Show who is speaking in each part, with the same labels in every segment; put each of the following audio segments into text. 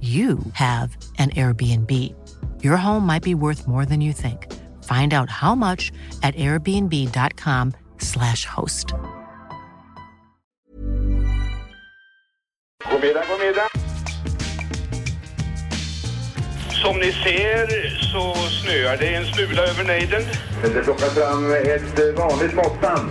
Speaker 1: you have an Airbnb. Your home might be worth more than you think. Find out how much at airbnb.com/slash host.
Speaker 2: God middag, god middag. Som ni ser så snöar det en smula över nejden. Det plockar fram ett vanligt måttband.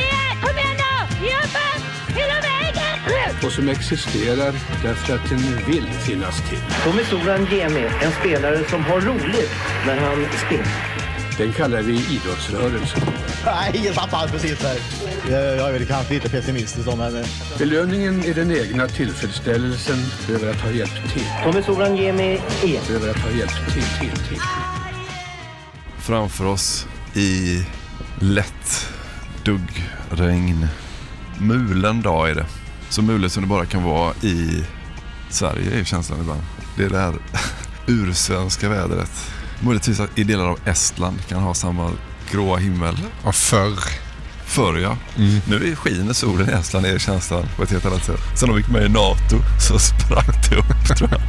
Speaker 3: och som existerar därför att den vill finnas till.
Speaker 4: Tommy Soran Gemi, en spelare som har roligt när han spelar.
Speaker 3: Den kallar vi idrottsrörelsen.
Speaker 5: Nej, jag tappade precis där. Jag är väl kanske lite pessimistisk då, men... eh,
Speaker 3: Belöningen är den egna tillfredsställelsen över att ha hjälpt till.
Speaker 4: Tommy Soran Gemi är.
Speaker 3: Över att ha hjälpt till, till, till.
Speaker 6: Framför oss i lätt duggregn. Mulen dag är det. Så mulet som det bara kan vara i Sverige är känslan ibland. Det är det här ursvenska vädret. Möjligtvis att i delar av Estland kan ha samma gråa himmel.
Speaker 7: Ja, förr.
Speaker 6: Förr ja. Nu skiner solen i Estland är känslan på ett helt annat sätt. Sen de gick med i NATO så sprack det upp tror jag.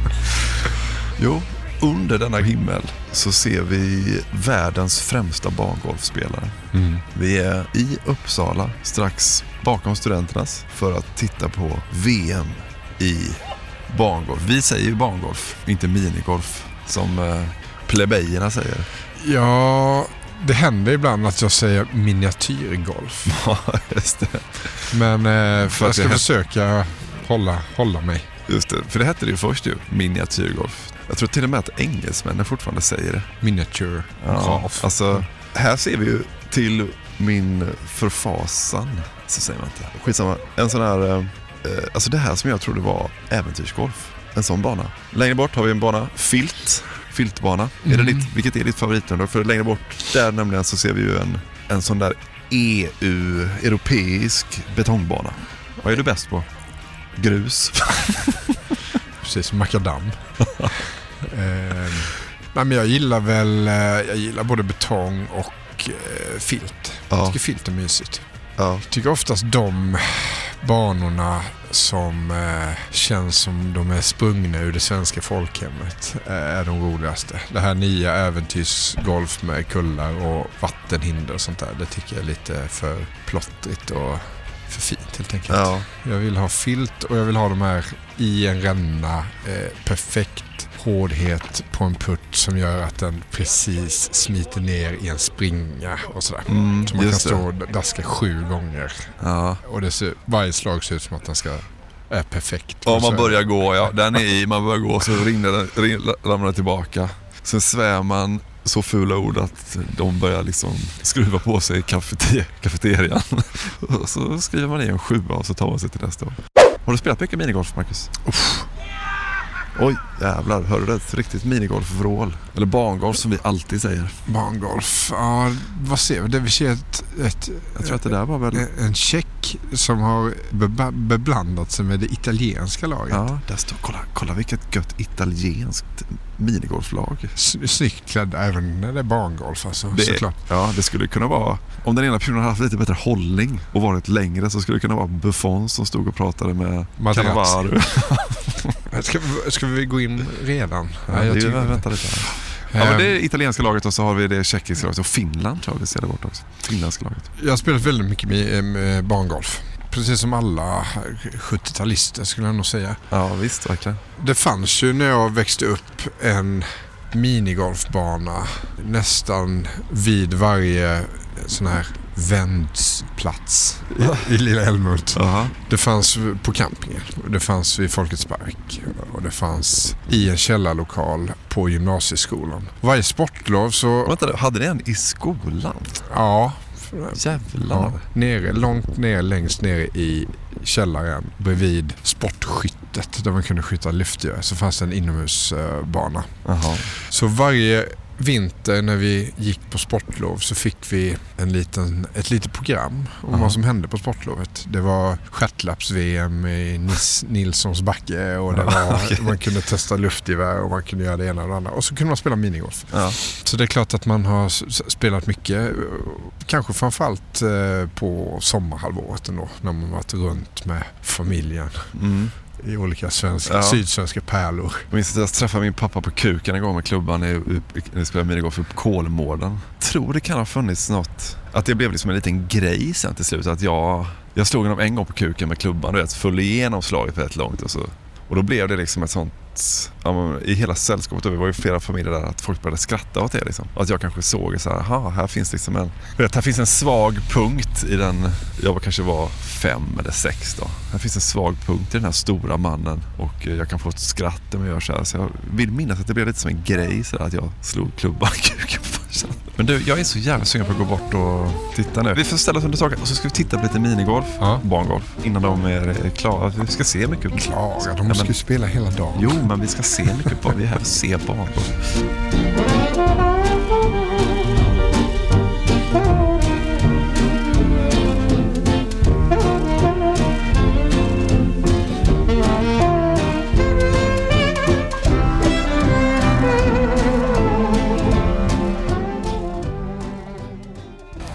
Speaker 6: Jo, under denna himmel så ser vi världens främsta barngolfspelare.
Speaker 7: Mm.
Speaker 6: Vi är i Uppsala, strax bakom studenternas, för att titta på VM i barngolf. Vi säger ju barngolf, inte minigolf, som eh, plebejerna säger.
Speaker 7: Ja, det händer ibland att jag säger miniatyrgolf.
Speaker 6: Ja, just det.
Speaker 7: Men eh,
Speaker 6: För
Speaker 7: jag ska försöka hålla, hålla mig.
Speaker 6: Just det, för det hette det ju först ju, miniatyrgolf. Jag tror till och med att engelsmännen fortfarande säger det.
Speaker 7: Miniature
Speaker 6: Ja,
Speaker 7: golf.
Speaker 6: alltså, här ser vi ju till min förfasan, så säger man inte. Skitsamma, en sån här, eh, eh, alltså det här som jag trodde var äventyrsgolf. En sån bana. Längre bort har vi en bana, filt, filtbana. Är det
Speaker 7: Mm.
Speaker 6: ditt, vilket är ditt favoritunderlag? För längre bort där nämligen så ser vi ju en, en sån där EU, europeisk betongbana. Vad är du bäst på? Grus?
Speaker 7: Precis, makadam. eh, men jag gillar väl eh, jag gillar både betong och eh, filt. Jag
Speaker 6: Ja.
Speaker 7: tycker filt är mysigt.
Speaker 6: Ja.
Speaker 7: Jag tycker oftast de banorna som eh, känns som de är sprungna ur det svenska folkhemmet eh, är de roligaste. Det här nya äventyrsgolf med kullar och vattenhinder och sånt där. Det tycker jag är lite för plottrigt och för fint helt enkelt.
Speaker 6: Ja.
Speaker 7: Jag vill ha filt och jag vill ha de här i en ränna. Eh, perfekt hårdhet på en putt som gör att den precis smiter ner i en springa och sådär.
Speaker 6: Mm,
Speaker 7: så man kan stå och daska sju gånger.
Speaker 6: Ja.
Speaker 7: Och det ser, varje slag ser ut som att den ska är perfekt.
Speaker 6: Ja, man börjar gå, ja. Den är i, man börjar gå så rinner den, ramlar den tillbaka. Sen svär man så fula ord att de börjar liksom skruva på sig i kafete- kafeterian. Och så skriver man i en sjua och så tar man sig till nästa år. Har du spelat mycket minigolf, Marcus? Oj, jävlar. Hörde du det? Ett riktigt minigolfvrål. Eller barngolf som vi alltid säger.
Speaker 7: Barngolf. Ja, vad ser vi? Det vi ser ett, ett,
Speaker 6: Jag tror att det där var väl...
Speaker 7: en check som har beblandat sig med det italienska laget.
Speaker 6: Ja, där står... Kolla, kolla vilket gött italienskt minigolflag.
Speaker 7: Snyggt klädda även när det är barngolf alltså,
Speaker 6: Det,
Speaker 7: såklart.
Speaker 6: ja, det skulle kunna vara... Om den ena personen hade haft lite bättre hållning och varit längre så skulle det kunna vara Buffon som stod och pratade med
Speaker 7: Materazzi.
Speaker 6: Cannavaro.
Speaker 7: Ska, vi- ska vi gå in redan?
Speaker 6: Ja,
Speaker 7: jag
Speaker 6: det vänta lite. Ja, men det är italienska laget och så har vi det tjeckiska laget och Finland tror jag vi ser där borta också. Finländska laget.
Speaker 7: Jag har spelat väldigt mycket med, med barngolf. Precis som alla 70-talister skulle jag nog säga.
Speaker 6: Ja, visst, verkligen.
Speaker 7: Det fanns ju när jag växte upp en minigolfbana nästan vid varje sån här vändsplats i, i Lilla Älmhult.
Speaker 6: Jaha.
Speaker 7: Det fanns på campingen, det fanns vid Folkets Park och det fanns i en källarlokal på gymnasieskolan. Varje sportlov så...
Speaker 6: Vänta, hade ni en i skolan?
Speaker 7: Ja.
Speaker 6: Jävlar.
Speaker 7: Ja, nere, långt ner, längst ner i källaren bredvid sportskyttet där man kunde skjuta luftgevär så fanns det en inomhusbana.
Speaker 6: Jaha.
Speaker 7: Så varje vinter när vi gick på sportlov så fick vi en liten, ett litet program om
Speaker 6: Aha.
Speaker 7: vad som hände på sportlovet. Det var stjärtlaps-VM i Nis, Nilssons backe och det var,
Speaker 6: okej.
Speaker 7: man kunde testa luftgevär och man kunde göra det ena och det andra. Och så kunde man spela minigolf.
Speaker 6: Ja.
Speaker 7: Så det är klart att man har spelat mycket. eh, Kanske framförallt eh, på sommarhalvåret ändå. När man varit runt med familjen
Speaker 6: Mm.
Speaker 7: I olika svenska,
Speaker 6: Ja.
Speaker 7: sydsvenska pärlor.
Speaker 6: Jag minns att jag träffade min pappa på kuken en gång med klubban i- i- när vi spelade minigolf upp Kolmården. Tror det kan ha funnits något, att det blev liksom en liten grej sen till slut. Att jag, jag slog honom en gång på kuken med klubban och vet, föll igenom slaget rätt långt. Och, så. och då blev det liksom ett sånt, ja, men i hela sällskapet, det var ju flera familjer där, att folk började skratta åt det. Liksom. Att jag kanske såg så här, här finns liksom en, vet, här finns en svag punkt i den, jag kanske var fem eller sex då. Här finns en svag punkt i den här stora mannen och eh, jag kan få ett skratt om jag gör så här. Så jag vill minnas att det blev lite som en grej så där, att jag slog klubban kuken. Men du, jag är så jävla sugen på att gå bort och titta nu. Vi får ställa oss under taket och så ska vi titta på lite minigolf, barngolf, innan de är klara. Vi ska se mycket.
Speaker 7: Klara? De måste ju spela hela dagen.
Speaker 6: Jo, men vi ska se mycket på. Vi är här för att se barngolf.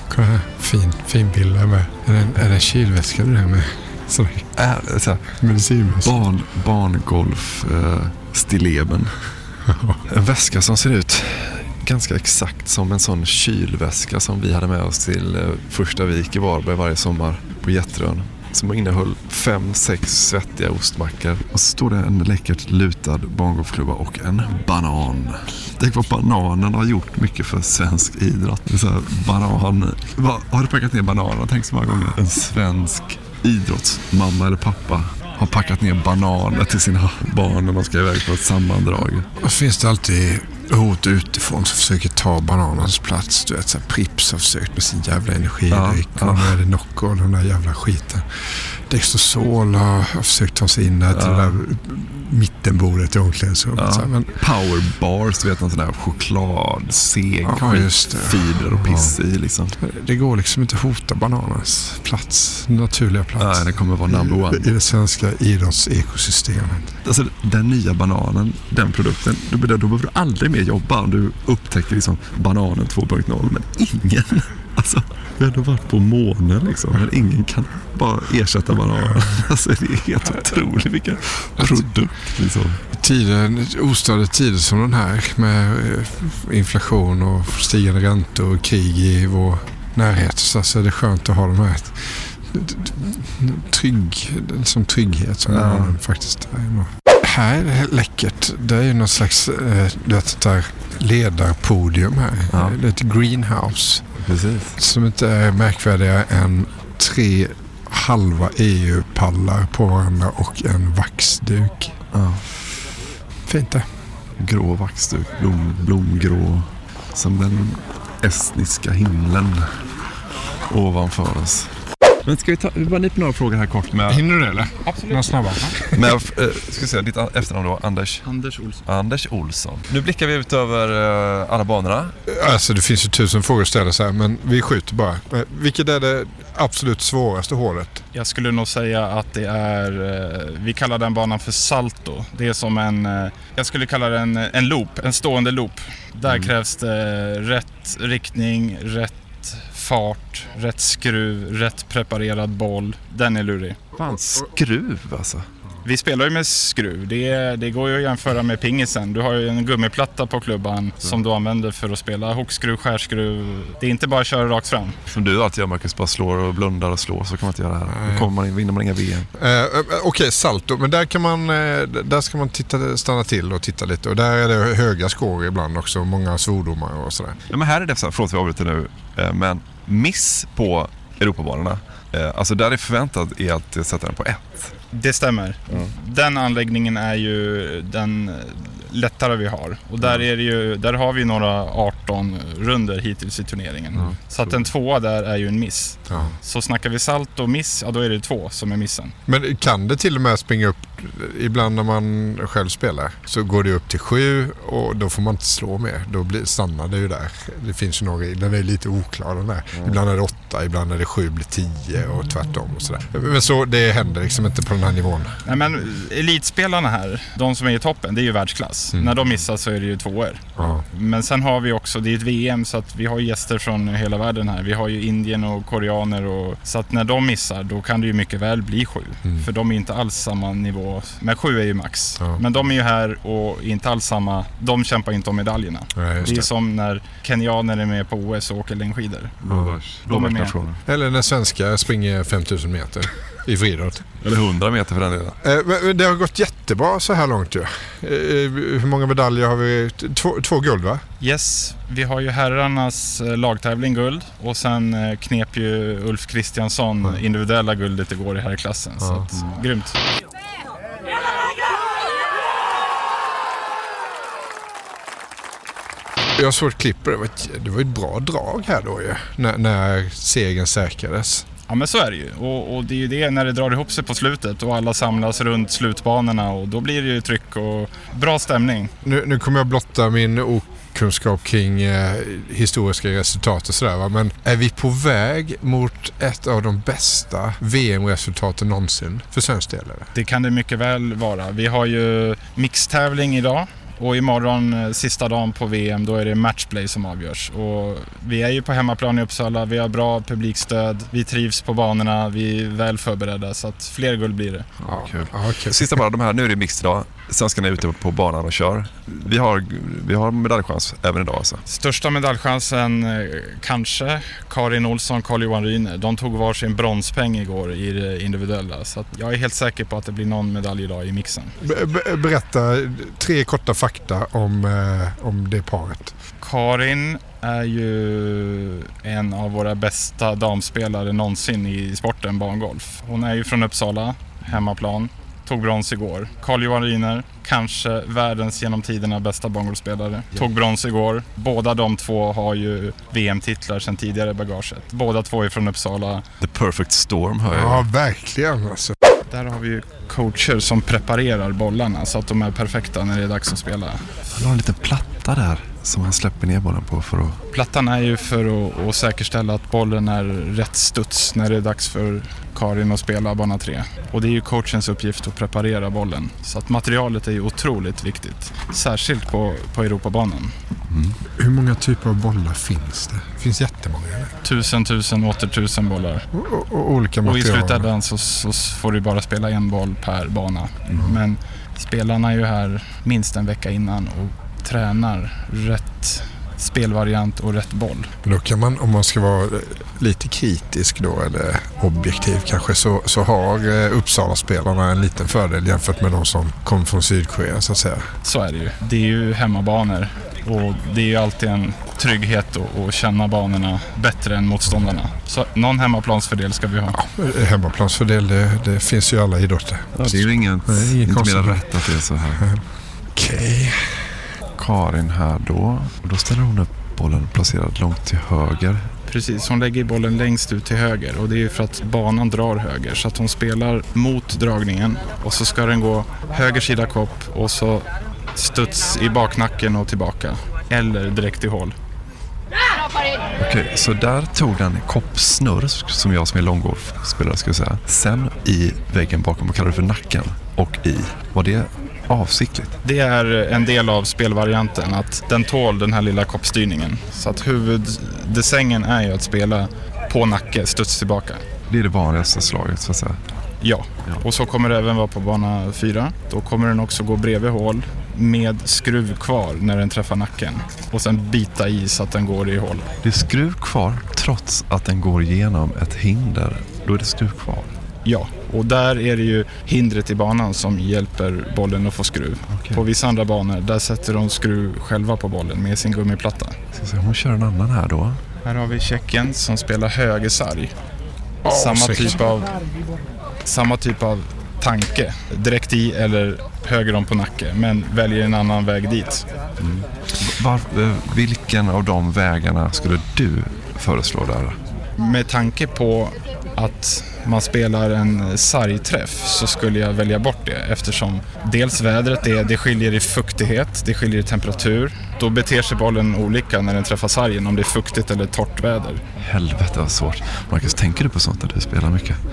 Speaker 7: Kolla här. Fin, fin bild där med. Är det en, är det kylväska du är med?
Speaker 6: Är, så här,
Speaker 7: Medicinväska.
Speaker 6: barn, barngolf, eh, stilleben. En väska som ser ut ganska exakt som en sån kylväska som vi hade med oss till eh, första vik i Varberg varje sommar på Jätterön. Som innehöll fem, sex svettiga ostmackor. Och så står det en läckert lutad barngolfklubba och en banan. Tänk vad bananen har gjort mycket för svensk idrott. Är så här, banan, har du packat ner bananen? Tänk så många gånger. En svensk idrottsmamma eller pappa har packat ner bananer till sina barn när de ska iväg på ett sammandrag.
Speaker 7: Och finns det alltid hot utifrån som försöker ta bananens plats. Du vet, så här, Prips har försökt med sin jävla energidryck.
Speaker 6: Ja,
Speaker 7: och
Speaker 6: ja.
Speaker 7: nu är det Nocco och den där jävla skiten. Dextrosol har, har försökt ta sig in där till
Speaker 6: Ja.
Speaker 7: det där mittenbordet i omklädningsrummet.
Speaker 6: Ja.
Speaker 7: Så här, Men
Speaker 6: Power bars, du vet någon sån där chokladseg
Speaker 7: Ja, just det.
Speaker 6: fibrer och piss i liksom.
Speaker 7: det går liksom inte att hota bananens plats, naturliga plats.
Speaker 6: Nej, det kommer vara number one.
Speaker 7: I det svenska idrottsekosystemet.
Speaker 6: Alltså den nya bananen, den produkten, då, då behöver du aldrig mer jobba om du upptäcker liksom bananen 2.0. Men ingen, alltså vi har ändå varit på månen liksom. Men ingen kan bara ersätta bananen. Alltså det är helt otroligt vilken produkt liksom.
Speaker 7: Tider, ostörda tider som den här med eh, inflation och stigande räntor och krig i vår närhet så alltså är det skönt att ha de här trygg, som trygghet som
Speaker 6: Ja.
Speaker 7: bananen faktiskt är. Här är det läckert. Det är ju någon slags eh, du vet, där ledarpodium här.
Speaker 6: Ja.
Speaker 7: Det är ett greenhouse
Speaker 6: Precis.
Speaker 7: som inte är märkvärdigare än tre halva EU-pallar på varandra och en vaxduk.
Speaker 6: Ja.
Speaker 7: Fint det.
Speaker 6: Grå vaxduk, blom, blomgrå. Som den estniska himlen ovanför oss. Men ska vi ta, vi bara nypa några frågor här kort med...
Speaker 7: Hinner du det eller?
Speaker 8: Absolut.
Speaker 7: Några snabba?
Speaker 6: med eh, ska vi säga ditt efternamn då? Anders?
Speaker 8: Anders Olsson.
Speaker 6: Anders Olsson. Nu blickar vi ut över eh, alla banorna.
Speaker 7: Alltså det finns ju tusen frågor att ställa sig men vi skjuter bara. Eh, Vilket är det absolut svåraste hålet?
Speaker 8: Jag skulle nog säga att det är, eh, vi kallar den banan för salto. Det är som en, eh, jag skulle kalla det en, en loop, en stående loop. Där krävs det rätt riktning, rätt fart, rätt skruv, rätt preparerad boll. Den är lurig.
Speaker 6: Fan, skruv alltså.
Speaker 8: Vi spelar ju med skruv. Det, det går ju att jämföra med pingisen. Du har ju en gummiplatta på klubban som du använder för att spela hookskruv, skärskruv. Det är inte bara att köra rakt fram.
Speaker 6: Som du alltid gör Marcus, bara slår och blundar och slår. Så kan man inte göra här. Då kommer man in, vinner man inga VM.
Speaker 7: Eh, eh, Okej, salto. Men där, kan man, eh, där ska man titta, stanna till och titta lite. Och där är det höga score ibland också. Många svordomar och sådär.
Speaker 6: Ja, men här är det så här, förlåt att vi avbryter nu, eh, men miss på Europabanorna. Alltså där är förväntat är att sätta den på ett.
Speaker 8: Det stämmer. Den anläggningen är ju den lättare vi har. Och där, är det ju, där har vi några 18 runder hittills i turneringen. så att en tvåa där är ju en miss.
Speaker 7: Ja.
Speaker 8: Så snackar vi salt och miss, ja då är det två som är missen.
Speaker 7: Men kan det till och med springa upp, ibland när man själv spelar, så går det upp till sju och då får man inte slå mer. Då blir, stannar det ju där. Det finns ju några den är lite oklar den där. Ibland är det åtta, ibland är det sju, blir tio och tvärtom och sådär. Men så det händer liksom inte på den här nivån.
Speaker 8: Nej men elitspelarna här, de som är i toppen, det är ju världsklass. När de missar så är det ju tvåor.
Speaker 7: Ja.
Speaker 8: Men sen har vi också, det är ett VM så att vi har gäster från hela världen här. Vi har ju Indien och koreaner och så att när de missar då kan det ju mycket väl bli sju. För de är inte alls samma nivå. Men sju är ju max.
Speaker 7: Ja.
Speaker 8: Men de är ju här och inte alls samma, de kämpar inte om medaljerna.
Speaker 7: Nej, just
Speaker 8: det är
Speaker 7: det.
Speaker 8: som när kenyaner är med på OS och åker längdskidor.
Speaker 6: Då
Speaker 8: De är med.
Speaker 7: Eller när svenskar springer 5000 meter i friidrott.
Speaker 6: Eller 100 meter för den delen.
Speaker 7: Eh, Det har gått jättebra så här långt ju. Eh, Hur många medaljer har vi? Två, två guld va?
Speaker 8: Yes, vi har ju herrarnas eh, lagtävling guld och sen eh, knep ju Ulf Kristiansson individuella guldet igår i herrklassen. Så att, grymt.
Speaker 7: Jag såg ett klipp och det var ett, det var ett bra drag här då ju. När, när segern säkrades.
Speaker 8: Ja men så är det ju. Och, och det är ju det när det drar ihop sig på slutet och alla samlas runt slutbanorna och då blir det ju tryck och bra stämning.
Speaker 7: Nu, nu kommer jag blotta min okunskap kring eh, historiska resultat och sådär va. Men är vi på väg mot ett av de bästa VM-resultaten någonsin för svensk del? eller?
Speaker 8: Det kan det mycket väl vara. Vi har ju mixtävling idag och imorgon eh, sista dagen på VM då är det matchplay som avgörs. Och vi är ju på hemmaplan i Uppsala, vi har bra publikstöd, vi trivs på banorna, vi är väl förberedda så att fler guld blir det.
Speaker 7: Ja,
Speaker 6: Kul.
Speaker 7: ja, kul.
Speaker 6: Sista bara, de här, nu är det mixed idag. Svenskarna är ute på banan och kör. Vi har, vi har medaljchans även idag alltså.
Speaker 8: Största medaljchansen eh, kanske Karin Olsson, Carl-Johan Ryner. De tog varsin bronspeng igår i det individuella. Så att jag är helt säker på att det blir någon medalj idag i mixen.
Speaker 7: Be- be- Berätta tre korta fakta om, eh, om det paret.
Speaker 8: Karin är ju en av våra bästa damspelare någonsin i sporten bangolf. Hon är ju från Uppsala, hemmaplan. Tog brons igår. Carl-Johan Ryner, kanske världens genom tiderna bästa bangolfspelare. Tog brons igår. Båda de två har ju VM-titlar sedan tidigare i bagaget. Båda två är från Uppsala.
Speaker 6: The perfect storm hör jag.
Speaker 7: Ja, verkligen alltså.
Speaker 8: Där har vi ju coacher som preparerar bollarna så att de är perfekta när det är dags att spela.
Speaker 6: Han har en liten platta där som han släpper ner bollen på för att...
Speaker 8: Plattan är ju för att, att säkerställa att bollen är rätt studs när det är dags för Karin att spela bana 3. Och det är ju coachens uppgift att preparera bollen. Så att materialet är ju otroligt viktigt. Särskilt på, på Europabanan.
Speaker 7: Hur många typer av bollar finns det? Det finns jättemånga. eller?
Speaker 8: Tusen, tusen, åter tusen bollar.
Speaker 7: Och, och, och olika
Speaker 8: Och i
Speaker 7: material.
Speaker 8: slutändan så, så får du bara spela en boll per bana. Men spelarna är ju här minst en vecka innan och tränar rätt spelvariant och rätt boll.
Speaker 7: Men Då kan man, om man ska vara lite kritisk då, eller objektiv kanske, så, så har eh, Uppsala-spelarna en liten fördel jämfört med de som kom från Sydkorea så att säga.
Speaker 8: Så är det ju. Det är ju hemmabanor och det är ju alltid en trygghet att, känna banorna bättre än motståndarna. Så någon hemmaplansfördel ska vi ha.
Speaker 7: Eh, Hemmaplansfördel, det, det finns ju i alla idrotter.
Speaker 6: Ja, det är ju inget,
Speaker 7: Nej, ingen
Speaker 6: inte mer rätt att det är så här.
Speaker 7: Okej.
Speaker 6: Karin här då. Och då ställer hon upp bollen placerad långt till höger.
Speaker 8: Precis, hon lägger bollen längst ut till höger och det är ju för att banan drar höger så att hon spelar mot dragningen och så ska den gå höger sida kopp och så studs i baknacken och tillbaka eller direkt i hål.
Speaker 6: Okej, så där tog den koppsnurr som jag som är långgolfspelare skulle säga. Sen i väggen bakom, vad kallar du för nacken? Och i. Var det avsiktligt?
Speaker 8: Det är en del av spelvarianten att den tål den här lilla koppstyrningen. Så att huvuddesängen är ju att spela på nacke, studs tillbaka.
Speaker 6: Det är det vanligaste slaget så att säga.
Speaker 8: Ja, och så kommer det även vara på bana 4. Då kommer den också gå bredvid hål med skruv kvar när den träffar nacken och sen bita i så att den går i hål.
Speaker 6: Det är skruv kvar trots att den går igenom ett hinder. Då är det skruv kvar.
Speaker 8: Ja, och där är det ju hindret i banan som hjälper bollen att få skruv.
Speaker 6: Okej.
Speaker 8: På vissa andra banor där sätter de skruv själva på bollen med sin gummiplatta.
Speaker 6: Ska se, hon kör en annan här då.
Speaker 8: Här har vi Tjeckien som spelar högersarg. samma,
Speaker 7: snyggt.
Speaker 8: typ av, samma typ av tanke. Direkt i eller höger om på nacke, men väljer en annan väg dit.
Speaker 6: Var, eh, vilken av de vägarna skulle du föreslå där?
Speaker 8: Med tanke på att man spelar en sargträff så skulle jag välja bort det eftersom dels vädret är, det skiljer i fuktighet, det skiljer i temperatur. Då beter sig bollen olika när den träffar sargen om det är fuktigt eller torrt väder.
Speaker 6: Helvete vad svårt. Marcus, tänker du på sånt när du spelar mycket?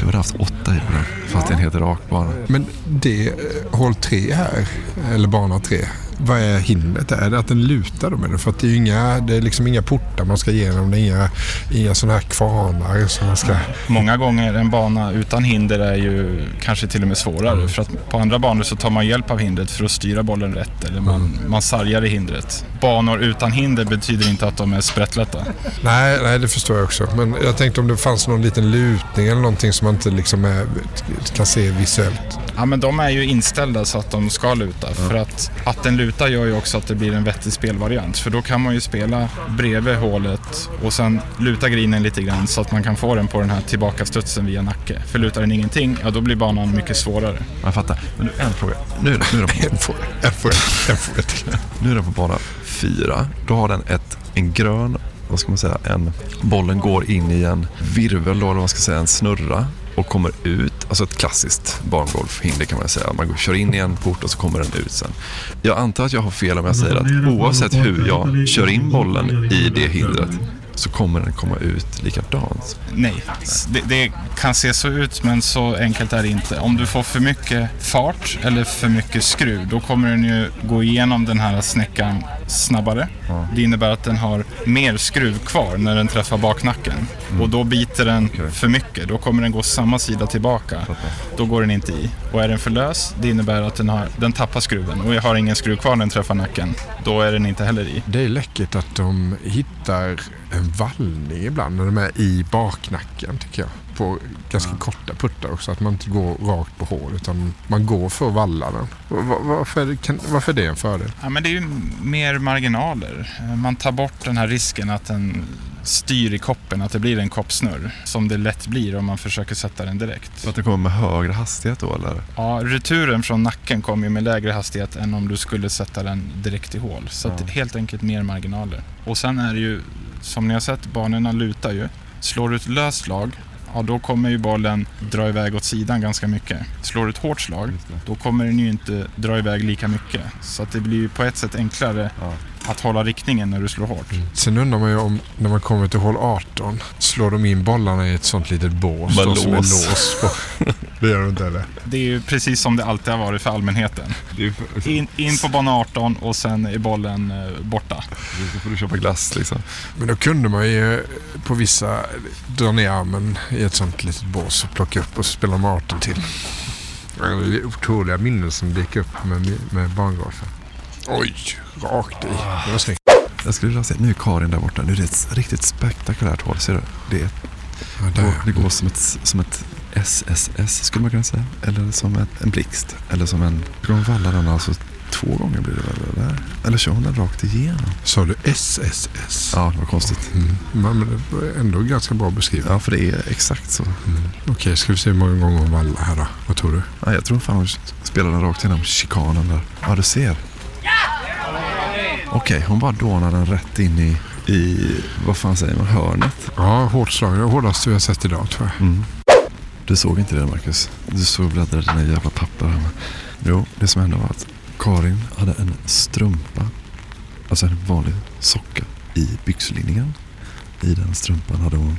Speaker 6: Du hade haft åtta i den, fast det är en helt rak bana.
Speaker 7: Men det, eh, hål tre här, eller bana tre. Vad är hindret? Är det att den lutar då det? För att det är ju inga, det är liksom inga portar man ska igenom. Det är inga, inga sådana här kvarnar som man ska...
Speaker 8: Många gånger en bana utan hinder är ju kanske till och med svårare. För att på andra banor så tar man hjälp av hindret för att styra bollen rätt eller man, man sargar i hindret. Banor utan hinder betyder inte att de är sprättlätta.
Speaker 7: Nej, nej, det förstår jag också. Men jag tänkte om det fanns någon liten lutning eller någonting som man inte liksom är, kan se visuellt.
Speaker 8: Ja, men de är ju inställda så att de ska luta. För att, att den lutar gör ju också att det blir en vettig spelvariant. För då kan man ju spela bredvid hålet och sen luta grinen lite grann så att man kan få den på den här tillbakastudsen via nacke. För lutar den ingenting, ja då blir banan mycket svårare.
Speaker 6: Jag fattar. Men nu, en fråga. Nu, nu, är
Speaker 7: En fråga, en fråga, en fråga till.
Speaker 6: nu är den på bana fyra. Då har den ett, en grön, vad ska man säga, en, bollen går in i en virvel då, eller vad man ska säga, en snurra och kommer ut. Alltså ett klassiskt barngolfhinder kan man säga. Man kör in i en port och så kommer den ut sen. Jag antar att jag har fel om jag säger att oavsett hur jag kör in bollen i det hindret så kommer den komma ut likadant.
Speaker 8: Nej, det, det kan se så ut men så enkelt är det inte. Om du får för mycket fart eller för mycket skruv då kommer den ju gå igenom den här snäckan snabbare. Det innebär att den har mer skruv kvar när den träffar baknacken. Och då biter den för mycket. Då kommer den gå samma sida tillbaka. Då går den inte i. Och är den för lös, det innebär att den, har, den tappar skruven. Och jag har ingen skruv kvar när den träffar nacken. Då är den inte heller i.
Speaker 7: Det är läckert att de hittar en vallning ibland när de är i baknacken tycker jag. På ganska korta puttar också. Att man inte går rakt på hål utan man går för att valla den. Va- va- Varför det, kan, varför är det en fördel?
Speaker 8: Ja, men det är ju mer marginaler. Man tar bort den här risken att den styr i koppen, att det blir en koppsnurr. Som det lätt blir om man försöker sätta den direkt.
Speaker 6: Så att den kommer med högre hastighet då eller?
Speaker 8: Ja, returen från nacken kommer ju med lägre hastighet än om du skulle sätta den direkt i hål. Så att helt enkelt mer marginaler. Och sen är det ju, som ni har sett, banorna lutar ju. Slår du ett löst slag, ja då kommer ju bollen dra iväg åt sidan ganska mycket. Slår du ett hårt slag, då kommer den ju inte dra iväg lika mycket. Så att det blir ju på ett sätt enklare att hålla riktningen när du slår hårt.
Speaker 7: Sen undrar man ju om när man kommer till hål 18 slår de in bollarna i ett sånt litet bås då, som är
Speaker 6: lås.
Speaker 7: på. Det gör de inte eller?
Speaker 8: Det är ju precis som det alltid har varit för allmänheten. In, in på bana 18 och sen är bollen eh, borta.
Speaker 6: Så får du köpa glass liksom.
Speaker 7: Men då kunde man ju på vissa dra ner armen i ett sånt litet bås och plocka upp och spela med 18 till. Det är otroliga minnen som dyker upp med, med barngolfen. Oj, rakt i. Det var snyggt.
Speaker 6: Jag skulle vilja säga, nu är Karin där borta. Nu är det ett riktigt spektakulärt hål. Ser du? Det, är,
Speaker 7: Ja,
Speaker 6: det, går, det går som ett, som ett SSS skulle man kunna säga. Eller som ett, en blixt. Eller som en... Ska hon valla den alltså två gånger blir det väl? Eller, eller kör hon den rakt igenom?
Speaker 7: Sa du SSS?
Speaker 6: Ja, det var konstigt.
Speaker 7: Mm. Men men det var ändå ganska bra beskrivet.
Speaker 6: Ja, för det är exakt så.
Speaker 7: Okej, ska vi se hur många gånger hon vallar här då? Vad tror du?
Speaker 6: Ja, jag tror fan hon spelar den rakt igenom chikanen där. Ja, du ser. Okej, hon bara dånar den rätt in i, i vad fan säger man, hörnet.
Speaker 7: Ja, hårt slag. Det hårdaste vi har sett idag tror jag.
Speaker 6: Mm. Du såg inte det Marcus. Du såg bläddra dina jävla papper. Jo, det som hände var att Karin hade en strumpa, alltså en vanlig socka i byxlinningen. I den strumpan hade hon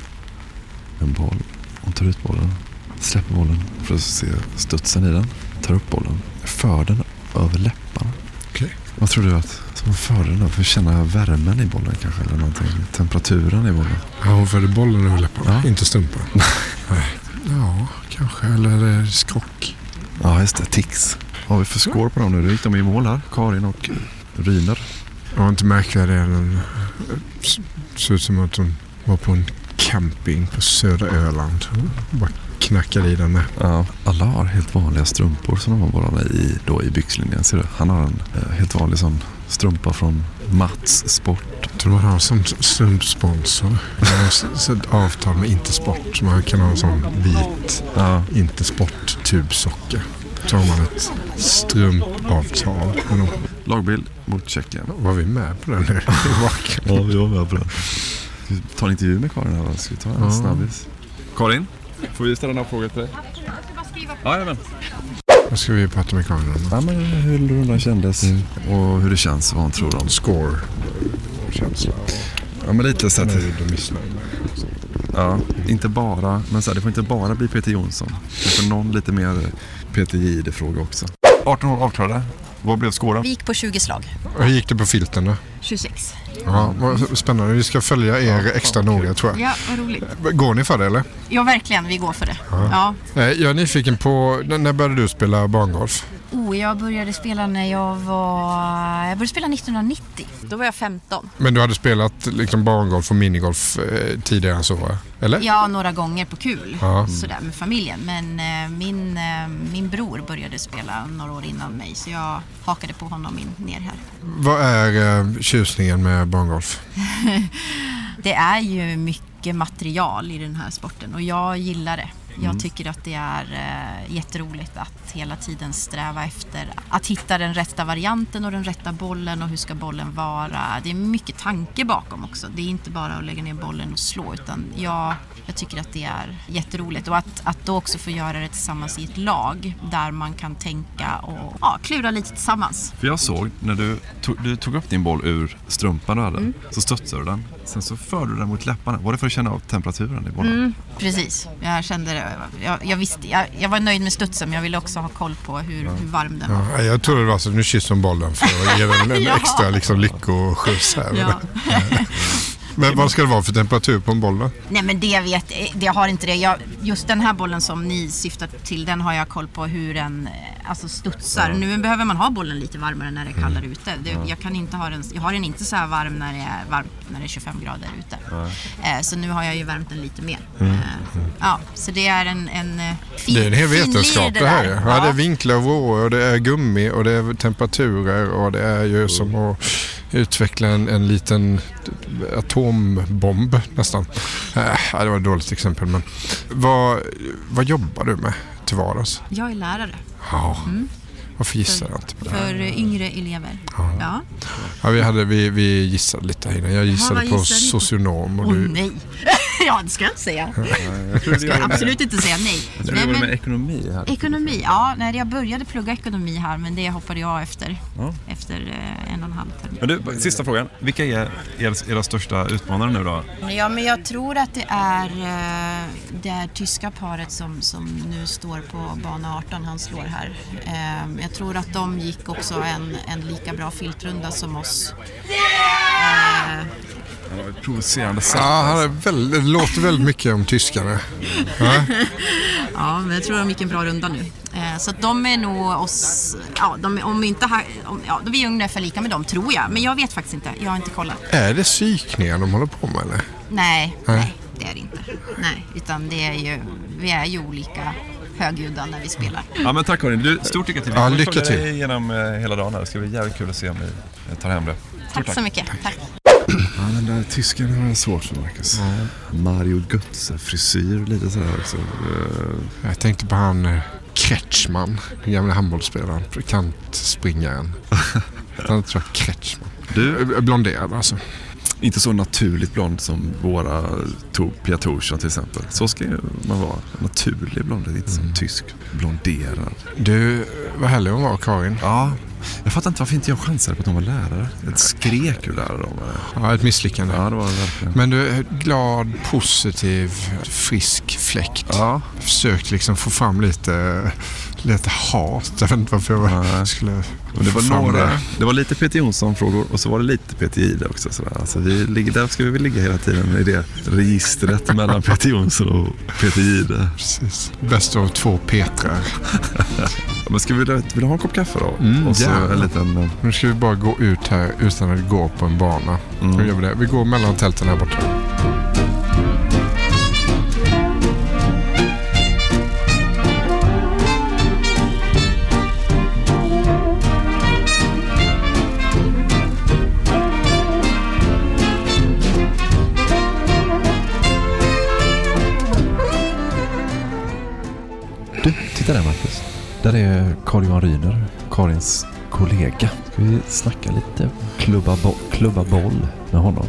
Speaker 6: en boll. Hon tar ut bollen, släpper bollen för att se studsen i den. Tar upp bollen, för den över läpparna.
Speaker 7: Okej.
Speaker 6: Vad tror du att hon förde den? För att känna värmen i bollen kanske eller någonting. Temperaturen i bollen.
Speaker 7: Ja, hon förde bollen över läpparna,
Speaker 6: Ja.
Speaker 7: inte strumpan. Nej. Ja, kanske. Eller det skrock?
Speaker 6: Ja, just det. Tics. Vad har vi för score på dem nu? Då gick de i mål här. Karin och Ryner.
Speaker 7: Det var inte märkvärdigare än... s- Såg ut som att hon var på en camping på södra Öland. Bara knackade i den med.
Speaker 6: Ja, alla har helt vanliga strumpor som de har bollarna i, då i byxlinjen. Ser du? Han har en eh, helt vanlig sån strumpa från Mats Sport.
Speaker 7: Jag tror man har som strumpsponsor. Man har ett avtal med Intersport. Så man kan ha en sån vit
Speaker 6: Ja.
Speaker 7: Intersport tubsocka. Så har man ett strumpavtal med dem.
Speaker 6: Lagbild mot Tjeckien.
Speaker 7: Var vi med på den nu?
Speaker 6: Ja, vi var med på det. Ska vi ta en intervju med Karin här då? Ska vi ta en
Speaker 7: Ja.
Speaker 6: snabbis? Karin, får vi ställa några frågor till dig? Jajamän.
Speaker 7: Vad ska vi prata med Karin om?
Speaker 6: Ja, men hur rundan kändes och hur det känns vad hon tror om.
Speaker 7: Score. Och känsla. Och
Speaker 6: Ja, men lite så att...
Speaker 7: nöjd och missnöjd.
Speaker 6: Ja, inte bara, men så här, det får inte bara bli Peter Jonsson. Det får någon lite mer Peter Jihde-fråga också. 18 år avklarade. Vad blev skåren?
Speaker 9: Vi gick på 20 slag.
Speaker 7: Hur gick det på filten då?
Speaker 9: 26.
Speaker 7: Ja, vad spännande. Vi ska följa er extra noga tror jag.
Speaker 9: Ja, vad roligt.
Speaker 7: Går ni för det eller?
Speaker 9: Ja, verkligen. Vi går för det. Ja.
Speaker 7: Eh, Jag är nyfiken på, när när började du spela barngolf?
Speaker 9: Oh, jag började spela när jag var... Jag började spela 1990. Då var jag 15.
Speaker 7: Men du hade spelat liksom barngolf och minigolf eh, tidigare än så va? Eller?
Speaker 9: Ja, några gånger på kul.
Speaker 7: Ja.
Speaker 9: Sådär med familjen. Men eh, min, eh, min bror började spela några år innan mig. Så jag hakade på honom in, ner här.
Speaker 7: Vad är eh, tjusningen med barngolf?
Speaker 9: Det är ju mycket material i den här sporten och jag gillar det. Jag
Speaker 7: Mm.
Speaker 9: tycker att det är eh, jätteroligt att hela tiden sträva efter att hitta den rätta varianten och den rätta bollen och hur ska bollen vara. Det är mycket tanke bakom också. Det är inte bara att lägga ner bollen och slå utan jag, jag tycker att det är jätteroligt och att, att då också få göra det tillsammans i ett lag där man kan tänka och ja, klura lite tillsammans.
Speaker 6: För jag såg när du tog, du tog upp din boll ur strumpan du hade,
Speaker 9: Mm.
Speaker 6: så studsade du den. Sen så förde du den mot läpparna. Var det för att känna av temperaturen i bollen?
Speaker 9: Mm, precis, jag kände det. Jag, jag, visste, jag, jag var nöjd med studsen men jag ville också ha koll på hur, hur varm den var.
Speaker 7: Ja, jag trodde det var så nu kysser hon bollen för att ge den en
Speaker 9: Ja.
Speaker 7: extra liksom, lyckoskjuts här.
Speaker 9: Ja.
Speaker 7: Men vad ska det vara för temperatur på en boll då?
Speaker 9: Nej men det vet det har inte det. Jag, just den här bollen som ni syftar till den har jag koll på hur den alltså studsar. Nu behöver man ha bollen lite varmare när det är kallare ute. Det, jag, kan inte ha den, jag har den inte så här varm när det är, varmt, när det är 25 grader ute. Eh, så nu har jag ju värmt den lite mer.
Speaker 7: Mm.
Speaker 9: Eh, ja, så det är en, en eh, fin,
Speaker 7: Det är en hel vetenskap det här.
Speaker 9: där.
Speaker 7: Ja. Ja, det är vinklar och vrår och det är gummi och det är temperaturer och det är ju som att utveckla en, en liten atombomb nästan. Äh, det var ett dåligt exempel men vad, vad jobbar du med till vardags?
Speaker 9: Jag är lärare.
Speaker 7: Ja,
Speaker 9: Mm.
Speaker 7: varför gissar jag inte på det? här?
Speaker 9: För yngre elever. Ja.
Speaker 7: Ja, vi, hade, vi, vi gissade lite här innan. Jag gissade
Speaker 9: vad
Speaker 7: på
Speaker 9: gissade
Speaker 7: socionom. Och
Speaker 9: Åh
Speaker 7: du,
Speaker 9: nej! Ja, det ska jag inte säga.
Speaker 6: Jag
Speaker 9: ska absolut inte säga nej.
Speaker 6: Jag tror
Speaker 9: Nej,
Speaker 6: var
Speaker 9: men-
Speaker 6: med ekonomi här.
Speaker 9: Ekonomi, ja. Nej, jag började plugga ekonomi här men det hoppade jag efter.
Speaker 6: Ja.
Speaker 9: Efter eh, en och en halv termin.
Speaker 6: Men du, sista frågan. Vilka är era, era största utmanare nu då?
Speaker 9: Ja, men jag tror att det är eh, det är tyska paret som, som nu står på bana 18, han slår här. Eh, Jag tror att de gick också en, en lika bra filtrunda som oss.
Speaker 6: Provocerande sätt.
Speaker 7: ja, han är väldigt, det låter väldigt mycket om tyskarna. Ja.
Speaker 9: Ja, men jag tror de gick en bra runda nu. Eh, Så att de är nog oss, ja, de, om vi inte om, ja, vi är ungefär lika med dem tror jag. Men jag vet faktiskt inte, jag har inte kollat.
Speaker 7: Är det psykningar de håller på med eller?
Speaker 9: Nej,
Speaker 7: Nej.
Speaker 9: nej, det är det inte. Nej, utan det är ju, vi är ju olika högljudda när vi spelar.
Speaker 6: Ja men tack Karin. Du, stort lycka till. Vi
Speaker 7: Ja, lycka till.
Speaker 6: genom eh, hela dagen här. Det ska bli jävligt kul att se om ni eh, tar hem det. Stort
Speaker 9: Tack så mycket. Tack.
Speaker 6: Ja, den där tysken har jag svårt för Marcus. Mario Götze-frisyr lite sådär också. Eh,
Speaker 7: Jag tänkte på han eh, Kretschmann, den gamla handbollsspelaren, kantspringaren. Han tror jag Kretschmann.
Speaker 6: Du?
Speaker 7: Blonderad alltså.
Speaker 6: Inte så naturligt blond som våra to Pia Thorsson till exempel. Så ska ju man vara. Naturlig blond, inte som tysk blonderad.
Speaker 7: Du, vad härlig hon var, Karin.
Speaker 6: Ja, jag fattar inte varför inte jag chansade på att hon var lärare. Jag skrek ju lärare
Speaker 7: Ja, ett misslyckande.
Speaker 6: Ja, det var verkligen.
Speaker 7: Men du är glad, positiv, frisk fläkt.
Speaker 6: Ja.
Speaker 7: Försökt liksom få fram lite, lite hat. Jag vet inte varför jag skulle
Speaker 6: Och det, var några,
Speaker 7: det.
Speaker 6: var lite Peter Jonsson-frågor och så var det lite Peter Jihde också. Sådär. Alltså vi ligger, där ska vi väl ligga hela tiden i det registret mellan Peter Jonsson och Peter Jihde.
Speaker 7: Precis. Bäst av två Petrar.
Speaker 6: Men ska vi, vill du ha en kopp kaffe då?
Speaker 7: Mm,
Speaker 6: och så en liten...
Speaker 7: Nu ska vi bara gå ut här utan att gå på en bana.
Speaker 6: Mm.
Speaker 7: Gör vi det. Vi går mellan tälten här borta.
Speaker 6: Titta där Marcus. Där är Carl-Johan Ryner, Karins kollega. Ska vi snacka lite klubba, bo klubba boll med honom?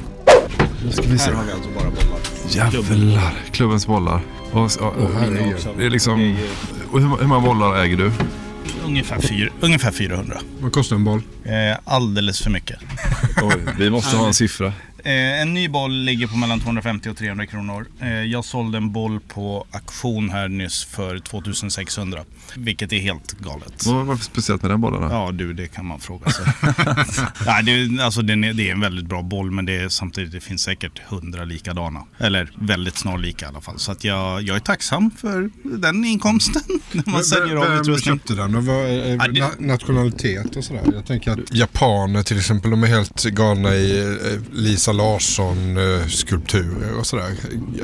Speaker 6: Nu ska vi se.
Speaker 10: Här har vi alltså bara bollar.
Speaker 6: Jävlar, klubbens bollar. Och, och, och, det är liksom... Och hur, hur många bollar äger du?
Speaker 10: Ungefär, fyra, ungefär 400.
Speaker 7: Vad kostar en boll?
Speaker 10: Eh, alldeles för mycket.
Speaker 6: Oj, vi måste ha en siffra.
Speaker 10: Eh, en ny boll ligger på mellan 250 och 300 kronor. Eh, jag sålde en boll på auktion här nyss för 2600. Vilket är helt galet.
Speaker 6: Vad var det speciellt med den bollen? då?
Speaker 10: Ja du, det kan man fråga sig. Nej, det, är- alltså, det är en väldigt bra boll men det är, samtidigt det finns säkert hundra likadana. Eller väldigt snarlika i alla fall. Så att jag, jag är tacksam för den inkomsten. När man säljer av
Speaker 7: Vem
Speaker 10: utrustning.
Speaker 7: köpte den och vad är,
Speaker 10: Ja, det-
Speaker 7: na- nationalitet och sådär? Jag tänker att japaner till exempel, de är helt galna i eh, Lisa Larsson-skulpturer och sådär.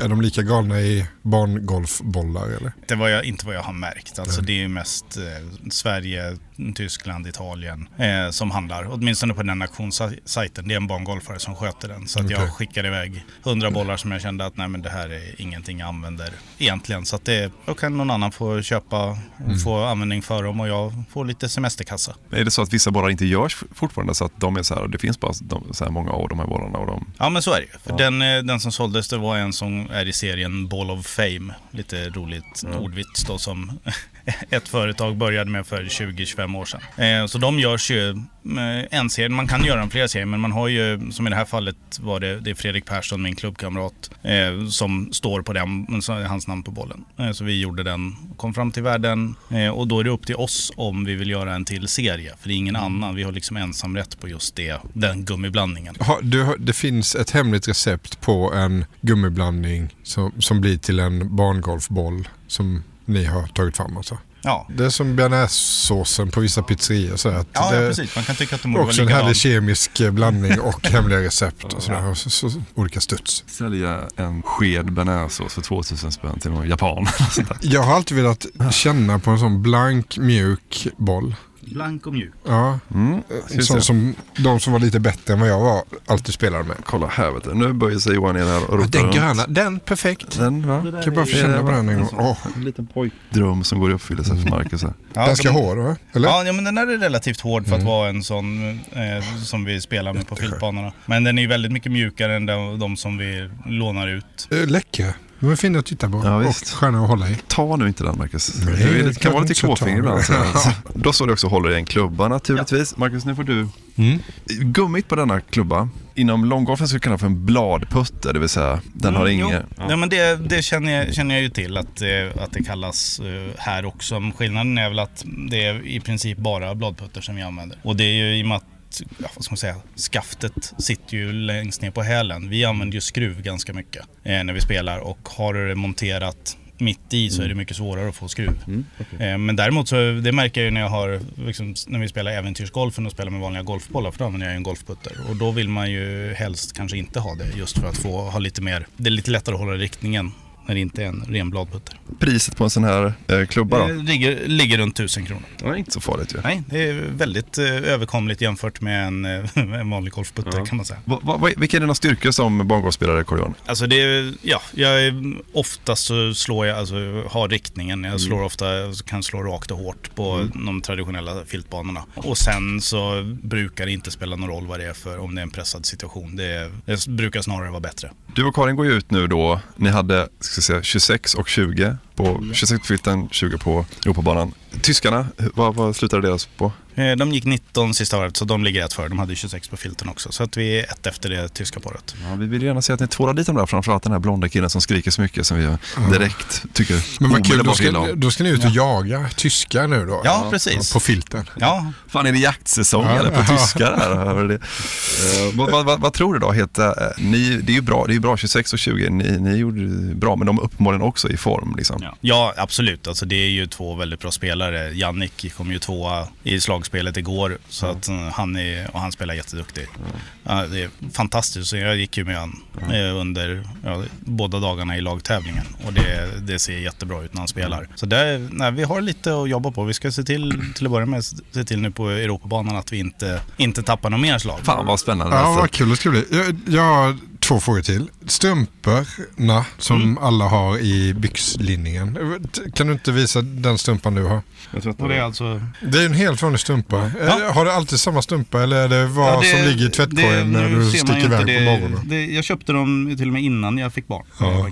Speaker 7: Är de lika galna i barngolfbollar eller?
Speaker 10: Det var jag, inte vad jag har märkt. Alltså, det är ju mest eh, Sverige, Tyskland, Italien eh, som handlar. Åtminstone på den auktionssajten. Det är en barngolfare som sköter den. Så att jag
Speaker 7: Okej.
Speaker 10: skickade iväg 100 bollar som jag kände att nej, men det här är ingenting jag använder egentligen. Så att det, då kan någon annan få köpa och
Speaker 6: Mm.
Speaker 10: få användning för dem och jag får lite semesterkassa.
Speaker 6: Är det så att vissa bollar inte görs fortfarande så att de är så här det finns bara de, så här många av de här bollarna och de...
Speaker 10: Ja men så är det ju.
Speaker 6: Ja.
Speaker 10: den, eh, den som såldes det var en som är i serien Ball of Fame. Lite roligt ordvits då som ett företag började med för 20-25 år sedan. Eh, så de görs ju eh, en serie, man kan göra en flera serier men man har ju, som i det här fallet var det, det är Fredrik Persson, min klubbkamrat, eh, som står på den, hans namn på bollen. Så vi gjorde den, kom fram till världen och då är det upp till oss om vi vill göra en till serie. För det är ingen annan, vi har liksom ensamrätt på just det, den gummiblandningen.
Speaker 7: Ha, du, det finns ett hemligt recept på en gummiblandning som, som blir till en barngolfboll som ni har tagit fram alltså?
Speaker 10: Ja.
Speaker 7: Det är som bearnaisesåsen på vissa pizzerior. Så att
Speaker 10: Ja,
Speaker 7: det
Speaker 10: ja, precis. Man kan tycka att de vara
Speaker 7: Också en härlig kemisk eh, blandning och hemliga recept och sådär. Och så, så, olika studs.
Speaker 6: Sälja en sked bearnaisesås för 2000 spänn till någon japan.
Speaker 7: Jag har alltid velat känna på en sån blank, mjuk boll.
Speaker 10: Blank och mjuk.
Speaker 7: Ja,
Speaker 6: Mm.
Speaker 7: en sån som de som var lite bättre än vad jag var alltid spelade med.
Speaker 6: Kolla här vet du. Nu böjer sig Johan ner här och rotar
Speaker 7: Den
Speaker 6: runt.
Speaker 7: gröna, den perfekt.
Speaker 6: Den va?
Speaker 7: Kan jag bara få känna på den en gång? Åh.
Speaker 6: En liten pojkdröm som går i uppfyllelse för Marcus här.
Speaker 10: Ja,
Speaker 7: Ganska
Speaker 10: så de-
Speaker 7: hård va? Eller?
Speaker 10: Ja, ja, men den här är relativt hård för att
Speaker 7: Mm.
Speaker 10: vara en sån eh, som vi spelar med på fältbanorna. Men den är ju väldigt mycket mjukare än de, de som vi lånar ut.
Speaker 7: Eh, Läckra. De är fina att titta på
Speaker 6: Ja,
Speaker 7: och
Speaker 6: visst.
Speaker 7: sköna att hålla i.
Speaker 6: Ta nu inte den Marcus.
Speaker 7: Nej,
Speaker 6: du är,
Speaker 7: det
Speaker 6: kan vara lite
Speaker 7: jag
Speaker 6: klåfingrig ibland. Så. Då står det också håller i en klubba naturligtvis. Marcus, nu får du.
Speaker 7: Mm.
Speaker 6: Gummit på denna klubba. Inom långgolfen skulle kalla för en bladputter, det vill säga den har
Speaker 10: Mm, jo.
Speaker 6: ingen...
Speaker 10: Ja. men det, det känner, jag, känner jag ju till att, eh, att det kallas eh, här också. Skillnaden är väl att det är i princip bara bladputter som vi använder. Och det är ju i och med att ja, vad ska man säga, skaftet sitter ju längst ner på hälen. Vi använder ju skruv ganska mycket eh, när vi spelar och har du det monterat mitt i så är det mycket svårare att få skruv. Eh, Men däremot så, det märker jag ju när jag har, liksom, när vi spelar äventyrsgolfen och spelar med vanliga golfbollar för då använder jag en golfputter. Och då vill man ju helst kanske inte ha det just för att få ha lite mer, det är lite lättare att hålla riktningen när det inte är en ren bladputter.
Speaker 6: Priset på en sån här eh, klubba då?
Speaker 10: Det ligger, ligger runt 1000 kronor.
Speaker 6: Det är inte så farligt ju.
Speaker 10: Nej, det är väldigt eh, överkomligt jämfört med en, eh, en vanlig golfputter
Speaker 6: Ja.
Speaker 10: kan man säga.
Speaker 6: Va, va, vilka är dina styrkor som bangolfspelare, Carl-Johan?
Speaker 10: Alltså det är, ja, jag är, oftast så slår jag, alltså har riktningen. Jag slår ofta, kan slå rakt och hårt på
Speaker 6: Mm.
Speaker 10: de traditionella filtbanorna. Och sen så brukar det inte spela någon roll vad det är för, om det är en pressad situation. Det, är, det brukar snarare vara bättre.
Speaker 6: Du och Karin går ju ut nu då. Ni hade ska säga, 26 och 20 på 26 på filten, 20 på Europabanan. Tyskarna, vad, vad slutade deras på?
Speaker 10: Eh, De gick 19 sista året, så de ligger ett för. De hade 26 på filten också. Så att vi är ett efter det tyska paret.
Speaker 6: Ja, vi vill gärna se att ni tvålar dit dem där, framförallt den här blonda killen som skriker så mycket som vi direkt tycker
Speaker 7: Men vad kul, då ska, då ska ni ut och jaga tyskar nu då?
Speaker 10: Ja, precis.
Speaker 7: På filten.
Speaker 10: Ja.
Speaker 6: Fan, är det jaktsäsong
Speaker 7: Ja.
Speaker 6: eller på tyskar här? Eh, vad, vad, vad, tror du då? Heter, eh, ni, det är ju bra, det är ju bra 26 och 20. Ni, ni gjorde bra, men de är uppenbarligen också i form. Liksom.
Speaker 10: Ja. ja, absolut. Alltså, det är ju två väldigt bra spelare. Jannik kom ju tvåa i slagspelet igår. Så att, eh, han, är, och han spelar jätteduktigt. Ja, det är fantastiskt. Så jag gick ju med han eh, under ja, båda dagarna i lagtävlingen. Och det, det ser jättebra ut när han spelar. Så där, nej, vi har lite att jobba på. Vi ska se till, till att börja med, se till nu på Europabanan att vi inte, inte tappar någon mer slag.
Speaker 6: Fan vad spännande.
Speaker 7: Ja,
Speaker 6: alltså.
Speaker 7: vad kul det ska bli. Jag, jag två frågor till. Strumporna som
Speaker 10: Mm.
Speaker 7: alla har i byxlinningen. Kan du inte visa den strumpan du har?
Speaker 10: Och det är alltså...
Speaker 7: Det är en helt vanlig strumpa.
Speaker 10: Ja.
Speaker 7: Eh, Har du alltid samma strumpa eller är det vad
Speaker 10: Ja, det-
Speaker 7: som ligger i tvättkorgen
Speaker 10: det-
Speaker 7: när du sticker iväg på morgonen?
Speaker 10: Det, jag köpte dem till och med innan jag fick barn.
Speaker 7: Ja.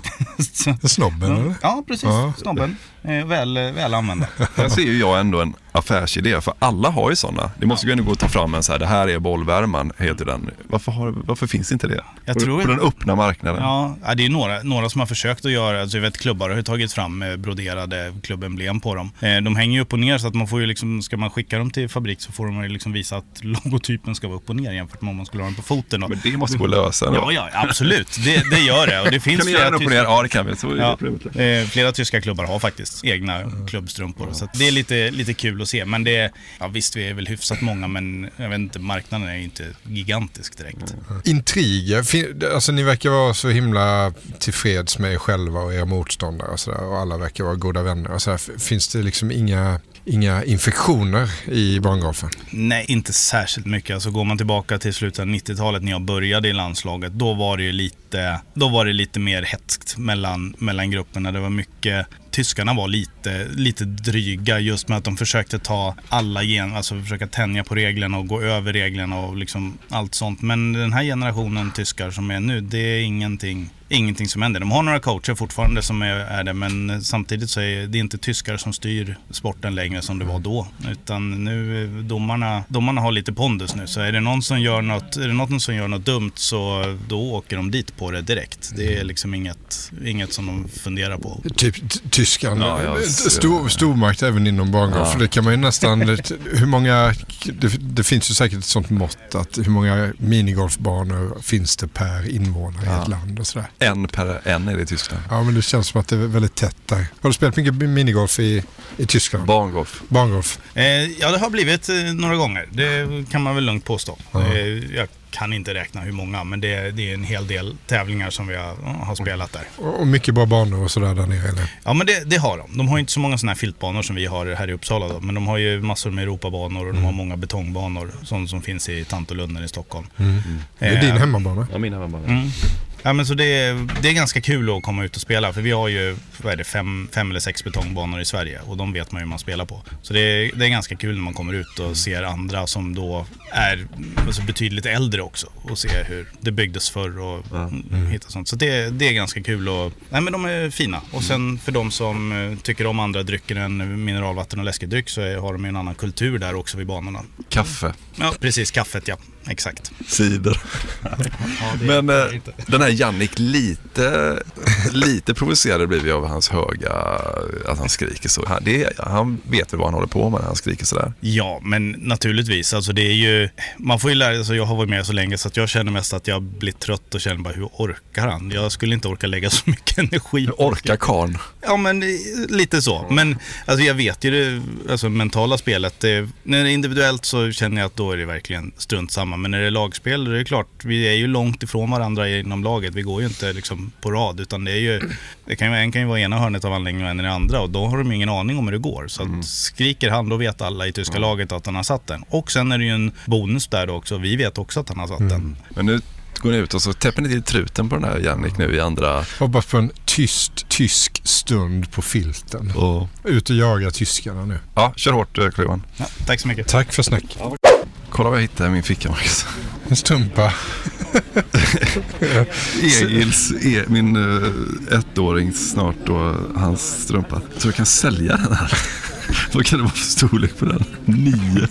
Speaker 7: Snobben eller?
Speaker 10: Ja, precis.
Speaker 7: Ja.
Speaker 10: Snobben. Eh, väl, väl använda.
Speaker 6: Där ser ju jag ändå en affärsidé, för alla har ju sådana. Det måste ju ändå gå att ta fram en så här, det här är bollvärman, heter den. Varför, har, varför finns inte det?
Speaker 10: Jag
Speaker 6: på,
Speaker 10: tror-
Speaker 6: på den öppna marknaden.
Speaker 10: Ja, det är några, några som har försökt att göra, alltså jag vet klubbar har tagit fram eh, broderade klubbemblem på dem. Eh, De hänger ju upp och ner så att man får ju liksom, ska man skicka dem till fabrik så får de ju liksom visa att logotypen ska vara upp och ner jämfört med om man skulle ha den på foten. då.
Speaker 6: Men det måste gå att lösa ändå.
Speaker 10: Ja, ja, absolut. Det, det gör det. Och det finns
Speaker 6: Kan vi göra den upp och ner? Ja, det kan vi. Så
Speaker 10: Ja, eh, flera tyska klubbar har faktiskt egna klubbstrumpor. Så att det är lite, lite kul att se. Men det ja, visst vi är väl hyfsat många men jag vet inte, marknaden är ju inte gigantisk direkt.
Speaker 7: Mm. Intriger, alltså ni verkar vara så himla tillfreds med er själva och era motståndare och sådär och alla verkar vara goda vänner och sådär. där. Finns det liksom inga, inga infektioner i bangolfen?
Speaker 10: Nej, inte särskilt mycket. Alltså går man tillbaka till slutet av 90-talet när jag började i landslaget, då var det ju lite, då var det lite mer hetskt mellan, mellan grupperna. Det var mycket Tyskarna var lite, lite dryga just med att de försökte ta alla gen, alltså försöka tänja på reglerna och gå över reglerna och liksom allt sånt. Men den här generationen tyskar som är nu, det är ingenting, ingenting som händer. De har några coacher fortfarande som är, är det, men samtidigt så är det inte tyskar som styr sporten längre som det var då. Utan nu, domarna, domarna har lite pondus nu. Så är det någon som gör något, är det någon som gör något dumt så då åker de dit på det direkt. Det är liksom inget, inget som de funderar på.
Speaker 7: Typ t- Tyskland,
Speaker 6: Ja,
Speaker 7: stor, stormakt även inom bangolf.
Speaker 6: Ja.
Speaker 7: För det kan man ju nästan, hur många, det, det finns ju säkert ett sånt mått att hur många minigolfbanor finns det per invånare i
Speaker 6: Ja.
Speaker 7: ett land och sådär.
Speaker 6: En per en är det i Tyskland.
Speaker 7: Ja men det känns som att det är väldigt tätt där. Har du spelat mycket minigolf i, i Tyskland?
Speaker 6: Bangolf.
Speaker 7: Bangolf?
Speaker 10: Eh, ja, det har blivit eh, några gånger. Det kan man väl lugnt påstå.
Speaker 7: Ja.
Speaker 10: Eh, jag kan inte räkna hur många, men det, det är en hel del tävlingar som vi har, har spelat där.
Speaker 7: Och, och mycket bra banor och sådär där nere eller?
Speaker 10: Ja, men det, det har de. De har ju inte så många sådana här filtbanor som vi har här i Uppsala då, men de har ju massor med Europabanor och de har många betongbanor, sånt som finns i Tantolunden i Stockholm.
Speaker 7: Mm. Det är din
Speaker 10: Eh,
Speaker 7: hemmabana?
Speaker 6: Ja, min hemmabana.
Speaker 10: Mm. Ja, men så det, är, det är ganska kul att komma ut och spela för vi har ju vad är det, fem, fem eller sex betongbanor i Sverige och de vet man ju hur man spelar på. Så det är, det är ganska kul när man kommer ut och ser andra som då är alltså betydligt äldre också och ser hur det byggdes förr och mm. hitta sånt. Så det, det är ganska kul och nej men de är fina. Och sen för de som eh, tycker om andra drycker än mineralvatten och läskedryck så är, har de ju en annan kultur där också vid banorna.
Speaker 6: Kaffe.
Speaker 10: Ja, precis. Kaffet ja. Exakt.
Speaker 6: Cider.
Speaker 10: det
Speaker 6: Men eh, den här Jannik, lite, lite provocerad blir vi av hans höga, att han skriker så. Han, det, han vet väl vad han håller på med när han skriker sådär.
Speaker 10: Ja, men naturligtvis. Alltså det är ju, man får ju lära sig, alltså jag har varit med så länge så att jag känner mest att jag blir trött och känner bara hur orkar han? Jag skulle inte orka lägga så mycket energi på
Speaker 6: Orkar karln?
Speaker 10: Ja, men eh, lite så. Men alltså, jag vet ju det alltså, mentala spelet. Det, när det är individuellt så känner jag att då är det verkligen strunt samma. Men när det är lagspel, då är det klart, vi är ju långt ifrån varandra inom laget. Vi går ju inte liksom på rad, utan det är ju, det kan ju, en kan ju vara i ena hörnet av anläggningen och en i det andra och då har de ju ingen aning om hur det går. Så
Speaker 6: Mm.
Speaker 10: att skriker han, då vet alla i tyska laget att han har satt den. Och sen är det ju en bonus där då också. Vi vet också att han har satt den.
Speaker 6: Men nu går ni ut och så täpper ni till truten på den här Jannik nu i andra...
Speaker 7: Hoppas på en tyst tysk stund på filten.
Speaker 6: Och...
Speaker 7: Ut och jaga tyskarna nu.
Speaker 6: Ja, kör hårt eh, Klyvan.
Speaker 10: Ja, tack så mycket.
Speaker 7: Tack för snack.
Speaker 6: Kolla vad jag hittade i min ficka Marcus.
Speaker 7: En strumpa.
Speaker 6: Egils, e, min uh, ettåring snart då, hans strumpa. Så jag kan sälja den här. Vad kan det vara för storlek på den? Nio.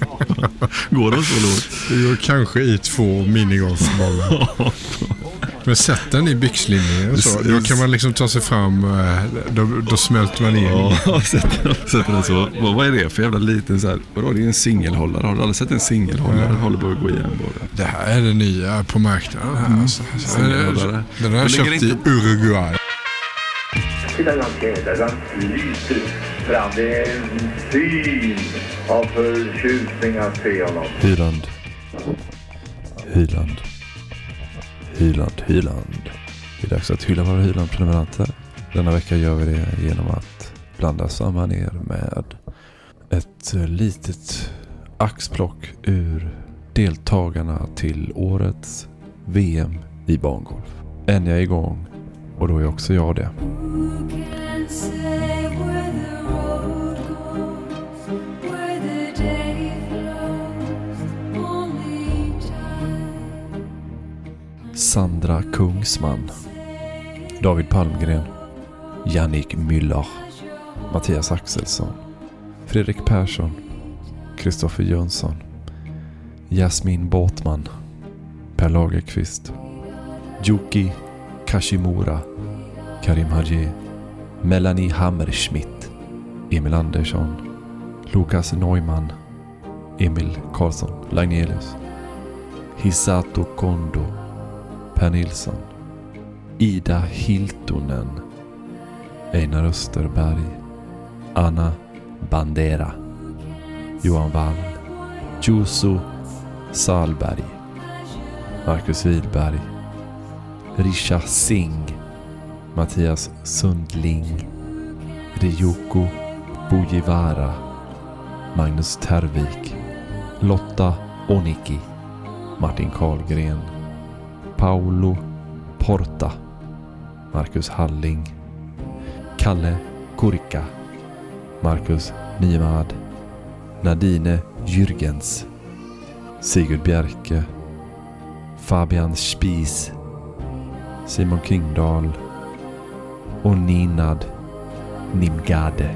Speaker 6: Går de så lågt?
Speaker 7: Det går kanske i två minigolfbollar. Men sätt den i byxlinningen så. Då kan man liksom ta sig fram. eh, Då, då smälter man in.
Speaker 6: Ja, sätter, den så. Vad, vad är det för jävla liten så här? Vadå, det är en singelhållare. Har du aldrig sett en singelhållare? Den håller på att gå igen bara.
Speaker 7: Det här är det nya på marknaden. Här, alltså. Den
Speaker 6: Singelhållare.
Speaker 7: är- Den har jag
Speaker 6: Då ligger
Speaker 7: köpt i Uruguay.
Speaker 2: Titta den fjäder, den lyser fram. Det är en syn av förtjusning att se honom.
Speaker 6: Hyland. Hyland. Hyland, Hyland. Det är dags att hylla våra Hyland-prenumeranter. Denna vecka gör vi det genom att blanda samman er med ett litet axplock ur deltagarna till årets VM i bangolf. En är igång och då är också jag det. Sandra Kungsman. David Palmgren. Jannik Müller. Mattias Axelsson. Fredrik Persson. Kristoffer Jönsson. Jasmin Båtman. Per Lagerqvist. Yuki Kashimura. Karim Haji. Melanie Hammerschmidt. Emil Andersson. Lukas Neumann. Emil Karlsson Lagnelius. Hisato Kondo. Per Nilsson. Ida Hiltonen. Einar Österberg. Anna Bandera. Johan Wall. Juso Salberg. Marcus Wihlberg. Risha Singh. Mattias Sundling. Ryoko Bojivara. Magnus Tervik. Lotta Oniki. Martin Karlgren. Paolo Porta. Marcus Halling. Kalle Kurka. Marcus Nimad. Nadine Jürgens. Sigurd Bjerke. Fabian Spies. Simon Kingdahl. Och Ninad Nimgade.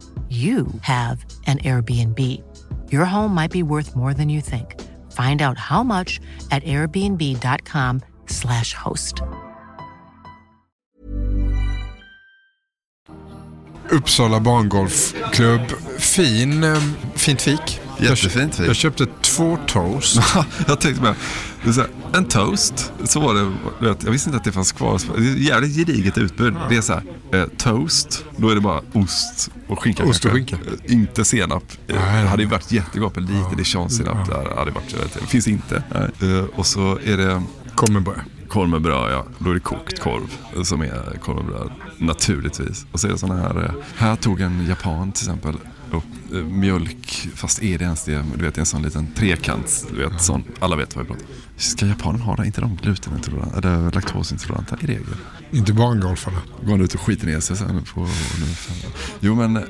Speaker 1: you have an Airbnb. Your home might be worth more than you think. Find out how much at airbnb.com slash host.
Speaker 7: Uppsala bangolfklubb. Fin, eh, fint fik.
Speaker 6: Jättefint fik.
Speaker 7: Jag köpte två toast.
Speaker 6: jag tänkte med, det här, en toast, så var det, jag visste inte att det fanns kvar. Det är ett jävligt gediget utbud. Det är så här, eh, toast, då är det bara ost och skinka.
Speaker 7: Ost och skinka.
Speaker 6: Eh, Inte senap. Eh,
Speaker 7: Nej.
Speaker 6: Det hade ju varit jättegott med lite dijonsenap där. Hade varit, jag det finns inte. Eh, Och så är det
Speaker 7: Korv med bröd.
Speaker 6: Korv med bröd, ja. Då är det kokt korv som är korv med bröd, naturligtvis. Och så är det sådana här, här tog en japan till exempel upp eh, mjölk, fast är det ens det? Du vet, en sån liten trekant, du vet, sån, alla vet vad vi pratar. Ska japanen ha det? inte de glutenintoleranta, eller laktosintoleranta i regel?
Speaker 7: Inte bangolfarna.
Speaker 6: Går han ut och skiter ner sig sen på... Jo men eh,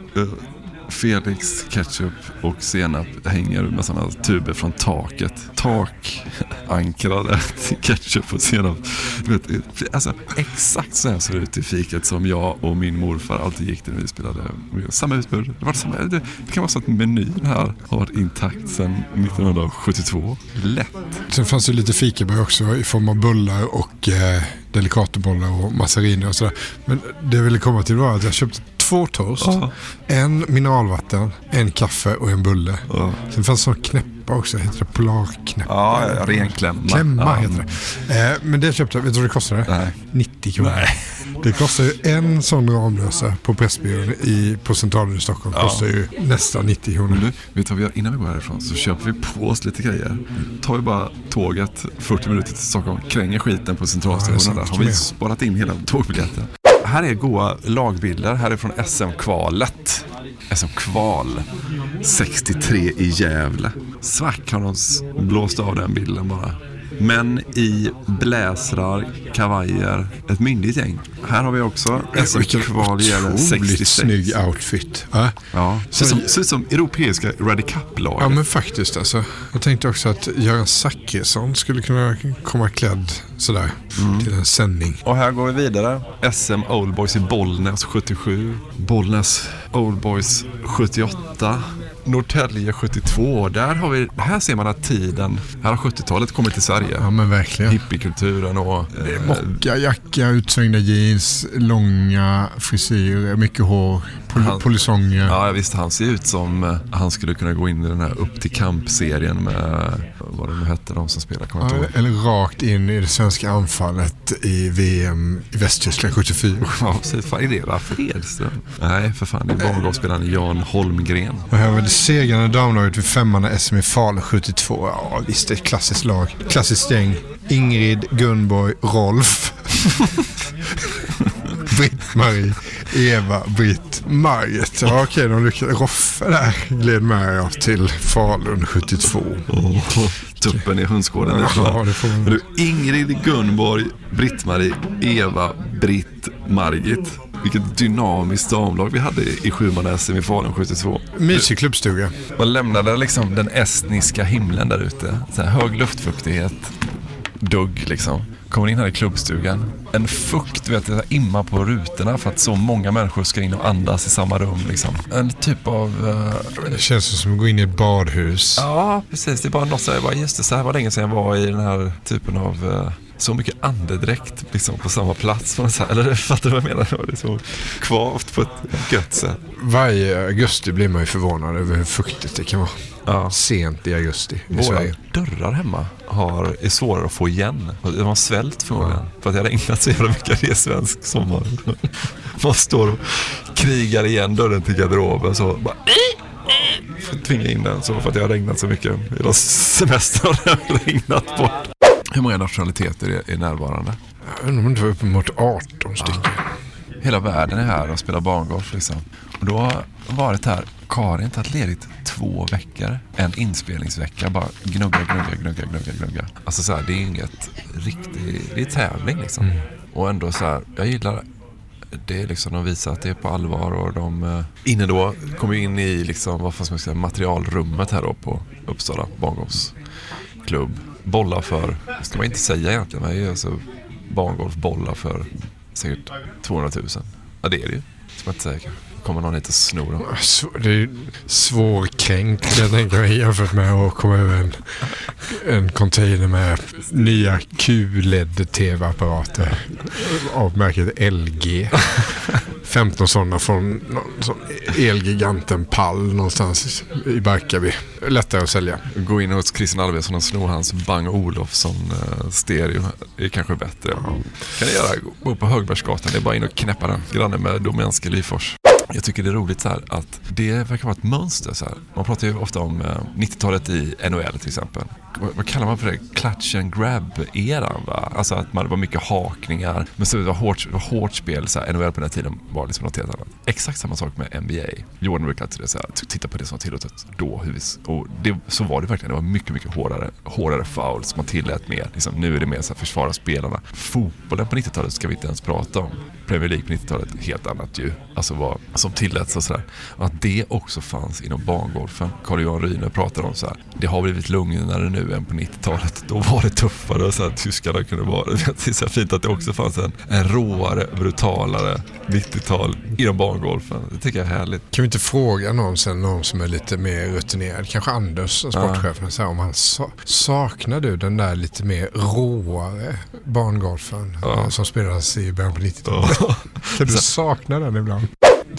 Speaker 6: Felix ketchup och senap hänger med sådana tuber från taket. Takankrade ketchup och senap. Vet, alltså, exakt så här ser det ut i fiket som jag och min morfar alltid gick till när vi spelade. Samma utbud. Det, var samma, det, det kan vara så att menyn här har varit intakt sedan 1972. Lätt.
Speaker 7: Sen fanns det lite fikabröd också i form av bullar och eh, delicatobollar och mazariner och sådär. Men det jag ville komma till var att jag köpte två toast, en mineralvatten, en kaffe och en bulle. Sen fanns det knäppa också, heter det polarknäppa?
Speaker 6: Ja, ja, ren klämma.
Speaker 7: Klämma
Speaker 6: Ja.
Speaker 7: heter det. Eh, men det köpte jag, vet du vad det kostade?
Speaker 6: Nej.
Speaker 7: 90 kronor. Det kostar ju en sån Ramlösa på Pressbyrån i, på Centralen i Stockholm.
Speaker 6: Ja.
Speaker 7: Kostar ju nästan 90 kronor.
Speaker 6: Du, vet du vad vi gör innan vi går härifrån? Så köper vi på oss lite grejer. Tar vi bara tåget 40 minuter till Stockholm, kränger skiten på centralstationen.
Speaker 7: Ja,
Speaker 6: där har vi sparat in hela tågbiljetten. Här är goa lagbilder. Här är från SM-kvalet. SM-kval 63 i Gävle. Svack har de blåst av den bilden bara. Män i bläsrar, kavajer, ett myndigt gäng. Här har vi också SM-kval Gävle
Speaker 7: otroligt
Speaker 6: 66.
Speaker 7: snygg outfit. Va?
Speaker 6: Ja, ser ut som, som europeiska Ryder Cup-laget.
Speaker 7: Ja men faktiskt alltså. Jag tänkte också att Göran Zachrisson skulle kunna komma klädd sådär till en sändning.
Speaker 6: Och här går vi vidare. SM Old Boys i Bollnäs 77. Bollnäs Old Boys 78. Norrtälje 72. Där har vi, här ser man att tiden, här har 70-talet kommit till Sverige.
Speaker 7: Ja men verkligen.
Speaker 6: Hippiekulturen och...
Speaker 7: Är mocka, jacka, utsvängda jeans, långa frisyrer, mycket hår, pol-
Speaker 6: Han-
Speaker 7: polisonger.
Speaker 6: Ja visst, han ser ut som eh, han skulle kunna gå in i den här Upp till kamp-serien med, vad det nu hette, de som spelar, kommer jag
Speaker 7: Ja, eller rakt in i det svenska anfallet i VM i Västtyskland 74.
Speaker 6: Ja, precis. Fan, är det Ralf Edström? Nej, för fan. Det är barngolfspelaren Jan Holmgren.
Speaker 7: Och här var det segrande damlaget vid femman SM i Falun 72. Ja visst, det är ett klassiskt lag. Klassiskt gäng. Ingrid, Gunborg, Rolf. Britt-Marie, Eva, Britt, Margit. Ja, okej, de lyckades. Roffe där gled med ja, till Falun 72.
Speaker 6: Tuppen i hönsgården.
Speaker 7: Ja, det får man-
Speaker 6: Men Du, Ingrid Gunborg, Britt-Marie, Eva, Britt, Margit. Vilket dynamiskt damlag vi hade i sjuman-SM i Falun 72.
Speaker 7: Mysig klubbstuga.
Speaker 6: Man lämnade liksom den estniska himlen där ute. Hög luftfuktighet, dugg liksom. Kommer in här i klubbstugan. En fukt, vet, det immar på rutorna för att så många människor ska in och andas i samma rum liksom. En typ av... eh,
Speaker 7: Det känns som att gå in i ett badhus.
Speaker 6: Ja, precis. Det är bara något så här, bara, just det, så här var länge sedan jag var i den här typen av eh, så mycket andedräkt liksom, på samma plats. på sätt. Eller fattar du vad jag menar? Det är så kvavt på ett gött sätt.
Speaker 7: Varje augusti blir man ju förvånad över hur fuktigt det kan vara. Sent i augusti i
Speaker 6: Våra
Speaker 7: Sverige.
Speaker 6: dörrar hemma har, är svårare att få igen. De har svält förmodligen. För att det har regnat så jävla mycket. Det är svensk sommar. Man står och krigar igen dörren till garderoben så bara Får tvinga in den så för att det har regnat så mycket. Hela semestern har regnat bort. Hur många nationaliteter är, är närvarande?
Speaker 7: Jag undrar om det var uppemot 18 stycken.
Speaker 6: Hela världen är här och spelar barngolf liksom. Och då har varit här, Karin tagit ledigt två veckor. En inspelningsvecka, bara gnugga, gnugga, gnugga, gnugga, gnugga. Alltså så här, det är inget riktigt, det är tävling liksom. Och ändå så här, jag gillar det är liksom, de visar att det är på allvar och de eh, inne då, kommer ju in i liksom, vad fan ska man säga, materialrummet här då på Uppsala barngolfsklubb. Bollar för, det ska man inte säga egentligen, men det är alltså barngolfbollar för säkert 200 000. Ja det är det ju, ska man inte säga kanske. Kommer någon hit och snor dem.
Speaker 7: Det är ju svårkränkt jag tänker mig jämfört med att komma över en en container med nya QLED-tv-apparater av märket LG. 15 sådana från någon sån Elgiganten Pall någonstans i Barkarby. Lättare att sälja.
Speaker 6: Gå in hos Christian Alvesson och sno hans Bang Olofsson eh, stereo. Det är kanske bättre. kan ni göra. Gå på Högbergsgatan. Det är bara in och knäppa den. Granne med Domänske Lyfors. Jag tycker det är roligt så här att det verkar vara ett mönster. Så här. Man pratar ju ofta om eh, 90-talet i NHL till exempel. Vad, kallar man för det? Clutch and grab-eran va? Alltså att man, det var mycket hakningar. Men så det var hårt, det var hårt spel. Så här. NHL på den här tiden var liksom något helt annat. Exakt samma sak med NBA. Jordan brukar alltid så här, titta på det som var tillåtet då. Hur vi, och det, så var det verkligen. Det var mycket, mycket hårdare, hårdare fouls. Man tillät mer. Liksom, nu är det mer så här, försvara spelarna. Fotbollen på 90-talet ska vi inte ens prata om. Premier League på 90-talet, helt annat ju. Alltså var som tilläts och sådär. Att det också fanns inom barngolfen. Carl-Johan Ryhner pratar om så här. Det har blivit lugnare nu än på 90-talet. Då var det tuffare och så här, tyskarna kunde vara det. är så fint att det också fanns en, en råare, brutalare 90-tal inom barngolfen. Det tycker jag är härligt.
Speaker 7: Kan vi inte fråga någon sen, någon som är lite mer rutinerad, kanske Anders, sportchefen, så här, om han sa saknar du den där lite mer råare barngolfen
Speaker 6: Ja.
Speaker 7: eh, som spelades i början på 90-talet? Kan du sakna den ibland?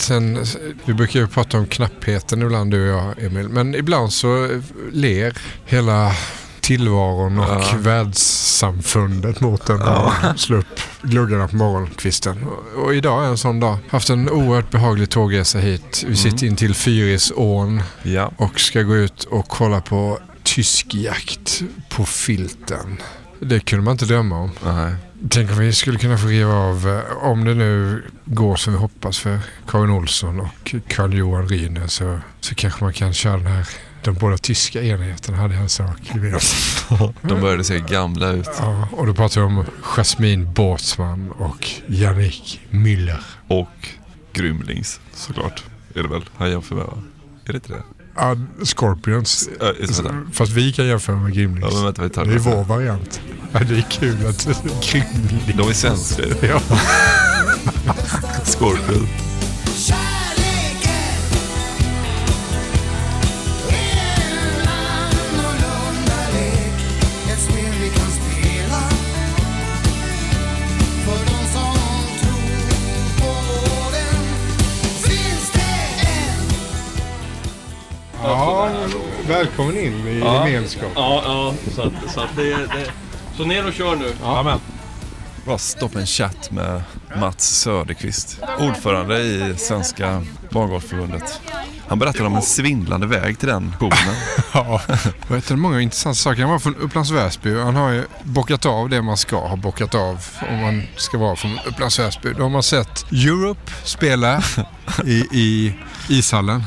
Speaker 7: Sen, vi brukar ju prata om knappheten ibland du och jag Emil, men ibland så ler hela tillvaron och
Speaker 6: Ja.
Speaker 7: världssamfundet mot en och slå upp gluggarna på morgonkvisten. Och, och idag är en sån dag. Haft en oerhört behaglig tågresa hit. Vi sitter in till Fyrisån
Speaker 6: Ja.
Speaker 7: och ska gå ut och kolla på tysk jakt på filten. Det kunde man inte drömma om.
Speaker 6: Nej.
Speaker 7: Tänk om vi skulle kunna få riva av, eh, om det nu går som vi hoppas för Karin Olsson och Carl-Johan Ryhner så, så kanske man kan köra den här, de båda tyska enheterna hade en sak.
Speaker 6: De började se gamla ut.
Speaker 7: Ja, och då pratar vi om Jasmine Båtsman och Jannik Müller.
Speaker 6: Och Grymlings såklart. Är det väl han jämför med va? Är det inte det?
Speaker 7: Ja, Scorpions.
Speaker 6: Det.
Speaker 7: Fast vi kan jämföra med Grimlings.
Speaker 6: Ja, vänta,
Speaker 7: det är vår variant. Ja, det är kul att Grimlings.
Speaker 6: De är svenska.
Speaker 7: Ja.
Speaker 6: Scorpion.
Speaker 7: välkommen in i
Speaker 11: Ja.
Speaker 7: gemenskap.
Speaker 11: Ja, ja. Så, att, så, att det, det, så ner och kör nu.
Speaker 6: Amen. Bara stoppa en chatt med Mats Söderqvist, ordförande i Svenska barngolfförbundet. Han berättade om en svindlande väg till den poolen.
Speaker 7: Ja, och vet du, många intressanta saker. Han var från Upplands Väsby. Han har ju bockat av det man ska ha bockat av om man ska vara från Upplands Väsby. Då har man sett Europe spela i, i ishallen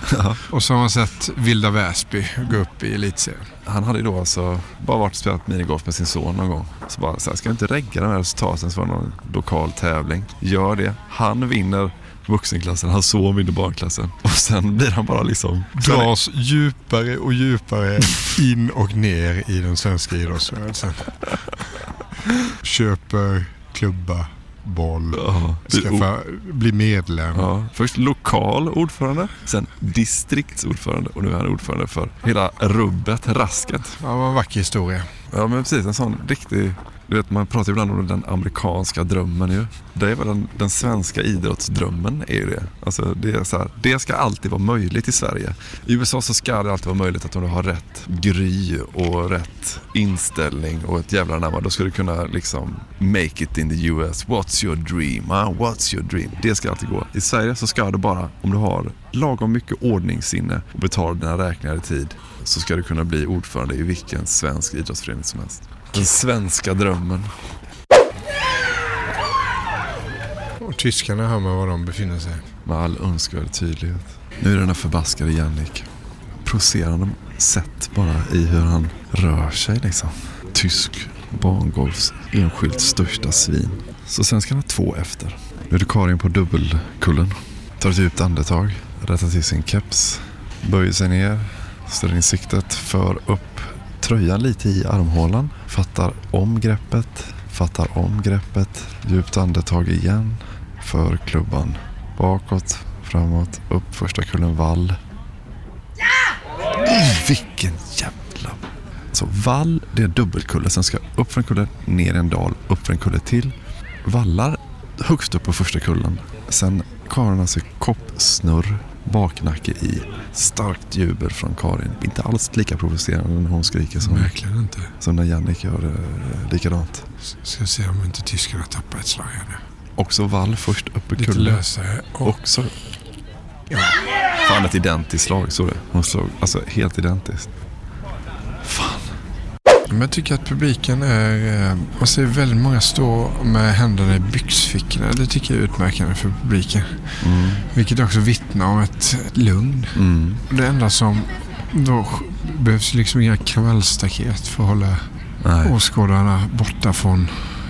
Speaker 7: och så har man sett Vilda Väsby gå upp i elitserien.
Speaker 6: Han hade ju då alltså bara varit och spelat minigolf med sin son någon gång. Så bara så här, ska jag inte regga de här resultaten så var det någon lokal tävling. Gör det. Han vinner vuxenklassen, hans son vinner barnklassen. Och sen blir han bara liksom...
Speaker 7: Dras djupare och djupare in och ner i den svenska idrottsrörelsen. Köper klubba, boll,
Speaker 6: Ja,
Speaker 7: skaffa, bli medlem.
Speaker 6: Ja, först lokal ordförande, sen distriktsordförande och nu är han ordförande för hela rubbet, rasket.
Speaker 7: Ja, var en vacker historia.
Speaker 6: Ja men precis, en sån riktig... Du vet man pratar ibland om den amerikanska drömmen ju. Det är väl den, den svenska idrottsdrömmen är ju det. Alltså det är så här, det ska alltid vara möjligt i Sverige. I USA så ska det alltid vara möjligt att om du har rätt gry och rätt inställning och ett jävla namn, då ska du kunna liksom make it in the US. What's your dream? Huh? what's your dream? Det ska alltid gå. I Sverige så ska det bara, om du har lagom mycket ordningssinne och betalar dina räkningar i tid, så ska du kunna bli ordförande i vilken svensk idrottsförening som helst. Den svenska drömmen.
Speaker 7: Och tyskarna hör var de befinner sig.
Speaker 6: Med all önskvärd tydlighet. Nu är den här förbaskade Jannik. Provocerande sätt bara i hur han rör sig liksom. Tysk barngolfs enskilt största svin. Så sen ska han ha två efter. Nu är det Karin på dubbelkullen. Tar ett djupt andetag. Rättar till sin keps. Böjer sig ner. Ställer in siktet. För upp tröjan lite i armhålan. Fattar om greppet. Fattar om greppet. Djupt andetag igen. För klubban. Bakåt, framåt, upp första kullen vall. Mm, vilken jävla... Så vall, det är dubbelkulle. Sen ska upp för en kulle, ner i en dal, upp för en kulle till. Vallar högst upp på första kullen. Sen karlarna sig koppsnurr, baknacke i. Starkt jubel från Karin. Inte alls lika provocerande när hon skriker som,
Speaker 7: Verkligen inte.
Speaker 6: som när Jannik gör eh, likadant.
Speaker 7: Ska se om inte tyskarna tappar ett slag här nu.
Speaker 6: Också vall först upp i
Speaker 7: Lite
Speaker 6: kulle.
Speaker 7: lösare. Och
Speaker 6: Också... Fan ett identiskt slag, så det. Hon slog, alltså helt identiskt.
Speaker 7: Men jag tycker att publiken är... eh, Man ser väldigt många stå med händerna i byxfickorna. Det tycker jag är utmärkande för publiken.
Speaker 6: Mm.
Speaker 7: Vilket också vittnar om ett lugn.
Speaker 6: Mm.
Speaker 7: Det enda som då behövs liksom inga kravallstaket för att hålla
Speaker 6: Nej.
Speaker 7: åskådarna borta från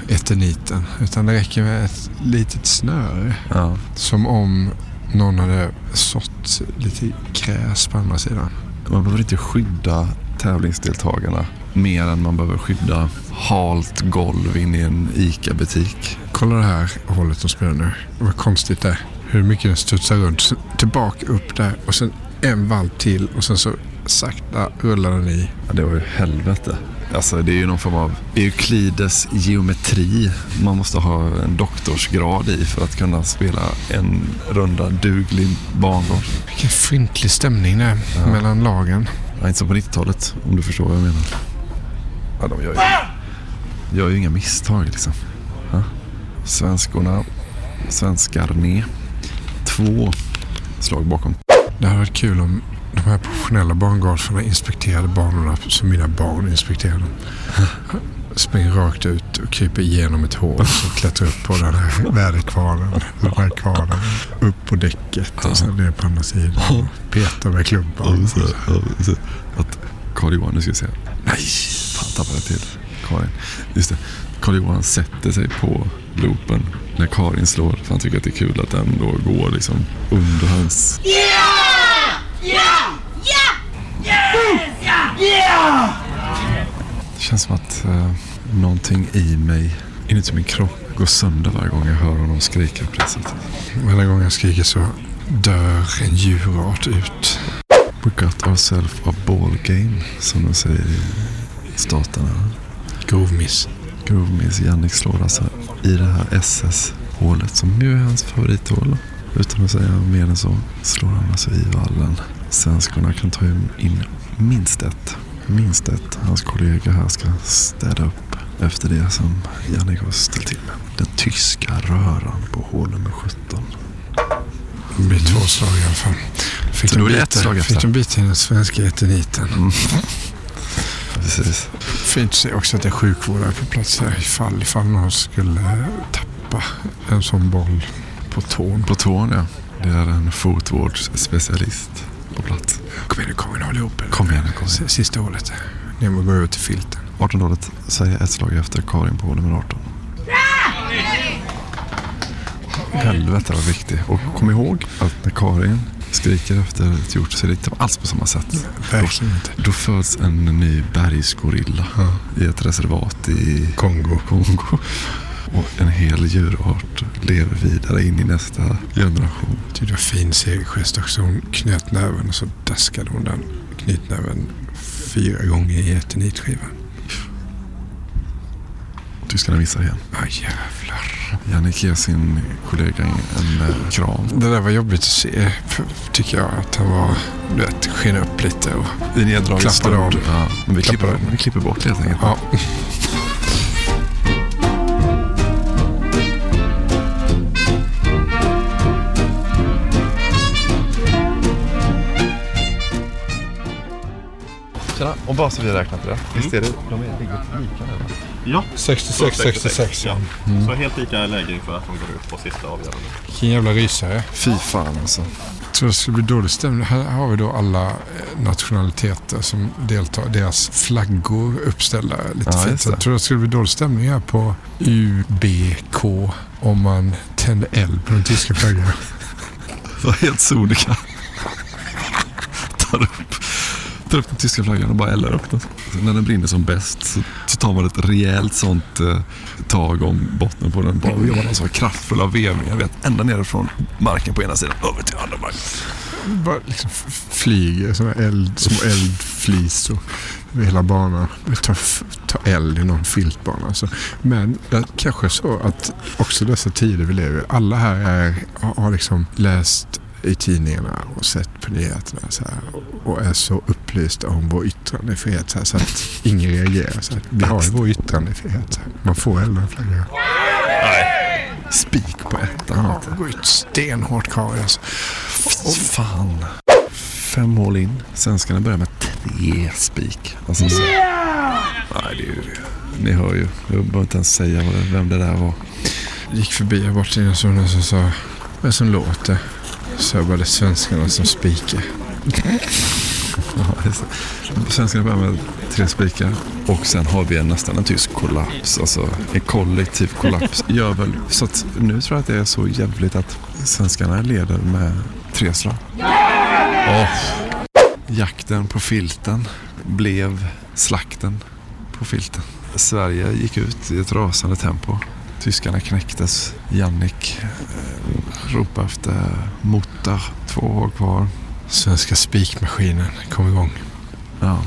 Speaker 7: eterniten. Utan det räcker med ett litet snöre.
Speaker 6: Ja.
Speaker 7: Som om någon hade sått lite gräs på andra sidan.
Speaker 6: Man behöver inte skydda tävlingsdeltagarna mer än man behöver skydda halt golv in i en ICA-butik.
Speaker 7: Kolla det här hållet de spelar nu. Vad konstigt det är. Hur mycket den studsar runt. Sen tillbaka upp där och sen en valp till och sen så sakta rullar den i.
Speaker 6: Ja, det var ju helvete. Alltså det är ju någon form av Euklides geometri man måste ha en doktorsgrad i för att kunna spela en runda duglig bangolf.
Speaker 7: Vilken fryntlig stämning det är
Speaker 6: Ja.
Speaker 7: mellan lagen.
Speaker 6: Ja, inte som på 90-talet om du förstår vad jag menar. Ja, de gör ju, gör ju inga misstag liksom. Ja. Svenskorna, svenskarne. Två slag bakom.
Speaker 7: Det hade varit kul om de här professionella bangolfarna inspekterade banorna som mina barn inspekterar dem. Springer rakt ut och kryper igenom ett hål och klättrar upp på den här väderkvarnen. Den här kvarnen. Upp på däcket och sen ner på andra sidan. Petar med klubban.
Speaker 6: Att Karl-Johan, nu ska vi se. Nej, fan tappade jag till Karin. Just det, Karl-Johan sätter sig på loopen när Karin slår. För han tycker att det är kul att den då går liksom under hans... Det känns som att eh, någonting i mig, inuti min kropp, går sönder varje gång jag hör honom skrika på det sättet.
Speaker 7: Varje gång jag skriker så dör en djurart ut.
Speaker 6: We got ourselves a ball game, som de säger i staterna.
Speaker 7: Grovmiss.
Speaker 6: Grovmiss. Jannik slår alltså i det här SS-hålet som ju är hans favorithål. Utan att säga mer än så slår han alltså i vallen. Svenskarna kan ta in minst ett. Minst ett. Hans kollega här ska städa upp efter det som Jannik har ställt till med. Den tyska röran på hål nummer 17.
Speaker 7: Det blir två slag i alla fall. Fick
Speaker 6: Så det slag efter.
Speaker 7: Fick de bita i den svenska eterniten.
Speaker 6: Precis.
Speaker 7: Fint att se också att det är sjukvårdare på plats här ifall, ifall någon skulle tappa en sån boll på tån.
Speaker 6: På tån ja. Det är en fotvårdsspecialist på plats.
Speaker 7: Kom igen nu Karin, håll ihop.
Speaker 6: Kom igen, kom igen.
Speaker 7: Sista hålet. Ner och gå över till filten.
Speaker 6: 18 hålet säger ett slag efter Karin på hål nummer 18. Helvete vad viktig. Och kom ihåg att när Karin skriker efter ett hjort så är det inte alls på samma sätt.
Speaker 7: Verkligen inte.
Speaker 6: Då föds en ny bergsgorilla i ett reservat i
Speaker 7: Kongo.
Speaker 6: Kongo. Och en hel djurart lever vidare in i nästa generation.
Speaker 7: Det var fin segergest också. Hon knöt näven och så daskade hon den knytnäven fyra gånger i eternitskivan.
Speaker 6: Tyskarna missar igen.
Speaker 7: Ah, jävlar.
Speaker 6: Jannik ger sin kollega en eh, kram.
Speaker 7: Det där var jobbigt att se, för- tycker jag. Att han var, du vet, sken upp lite och
Speaker 6: I neddragen
Speaker 7: klappade av.
Speaker 6: stund. Ja, men vi, klipper, vi klipper bort det helt enkelt.
Speaker 7: Ja.
Speaker 6: Tjena, och bara så vi har räknat rätt. Visst är det, de är, lika nu va?
Speaker 11: Ja.
Speaker 7: 66, 66, ja.
Speaker 11: Så helt lika läge inför att de går ut på sista avgörande.
Speaker 7: Vilken jävla rysare.
Speaker 6: Fy fan alltså.
Speaker 7: Jag tror det skulle bli dålig stämning. Här har vi då alla eh, nationaliteter som deltar. Deras flaggor uppställda lite
Speaker 6: Ja,
Speaker 7: fint. Jag tror det skulle bli dålig stämning här på UBK om man tänder eld på den tyska flaggan.
Speaker 6: Det var helt sonika. Tar upp, tar upp den tyska flaggan och bara eldar upp den. Så när den brinner som bäst så, så tar man ett rejält sånt eh, tag om botten på den. Bara gör man så kraftfulla vevningar vet, ända nerifrån marken på ena sidan över till andra marken.
Speaker 7: bara liksom flyger eh, som eld, små eldflisor över hela banan. Ta, tar, eld i någon filtbana. Alltså. Men det är kanske så att också dessa tider vi lever i, alla här är, har liksom läst i tidningarna och sett på nyheterna så här, och- är så upplysta om vår yttrandefrihet så, här, så att ingen reagerar. Så här. Vi har ju vår yttrandefrihet. Så här. Man får elda en flagga.
Speaker 6: Spik på ettan.
Speaker 7: Ja, det går ut stenhårt Kari alltså.
Speaker 6: Fy fan. Fem mål in. Svenskarna börjar med tre spik. Alltså, så, nej, det är ju, ni hör ju. Jag behöver inte ens säga vad det, vem det där var.
Speaker 7: gick förbi här bort till en som sa vad är det som låter? Så jag är svenskarna som
Speaker 6: är så. Svenskarna börjar med tre spikar och sen har vi en, nästan en tysk kollaps. Alltså en kollektiv kollaps. Gör väl, så att nu tror jag att det är så jävligt att svenskarna leder med tre slag. Åh. Jakten på filten blev slakten på filten. Sverige gick ut i ett rasande tempo. Tyskarna knäcktes. Jannik eh, ropade efter Motta. Två år kvar.
Speaker 7: Svenska spikmaskinen kom igång.
Speaker 6: Ja.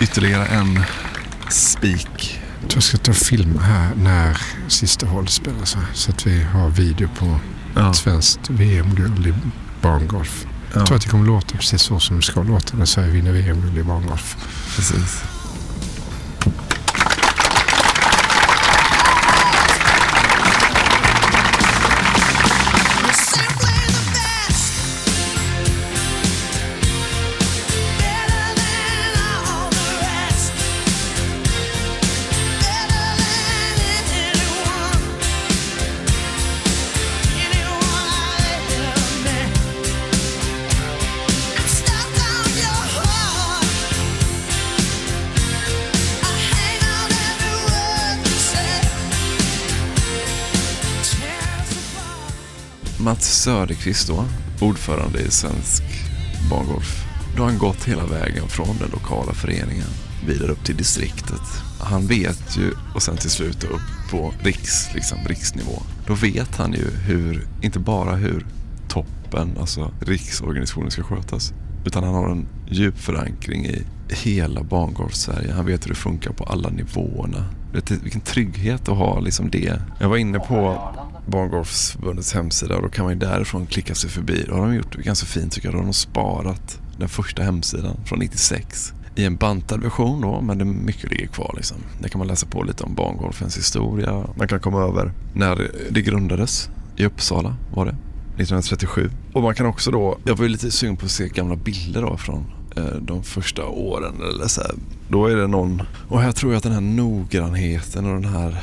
Speaker 6: Ytterligare en spik.
Speaker 7: Jag ska ta och filma här när sista hål spelas här. Så att vi har video på ett svenskt VM-guld i barngolf. Jag tror att det kommer låta precis så som det ska låta när Sverige vinner VM-guld i barngolf.
Speaker 6: Precis. Söderqvist då, ordförande i Svensk Barngolf. Då har han gått hela vägen från den lokala föreningen vidare upp till distriktet. Han vet ju, och sen till slut upp på riks, liksom riksnivå. Då vet han ju hur, inte bara hur toppen, alltså riksorganisationen ska skötas. Utan han har en djup förankring i hela barngolf-Sverige. Han vet hur det funkar på alla nivåerna. Vet vilken trygghet att ha liksom det. Jag var inne på Barngolfsförbundets hemsida och då kan man ju därifrån klicka sig förbi. Då har de gjort det ganska fint tycker jag. Då har de sparat den första hemsidan från 96 i en bantad version då, men det mycket ligger kvar liksom. Där kan man läsa på lite om barngolfens historia. Man kan komma över när det grundades i Uppsala var det. 1937. Och man kan också då, jag var ju lite sugen på att se gamla bilder då från eh, de första åren eller så här. Då är det någon, och här tror jag att den här noggrannheten och den här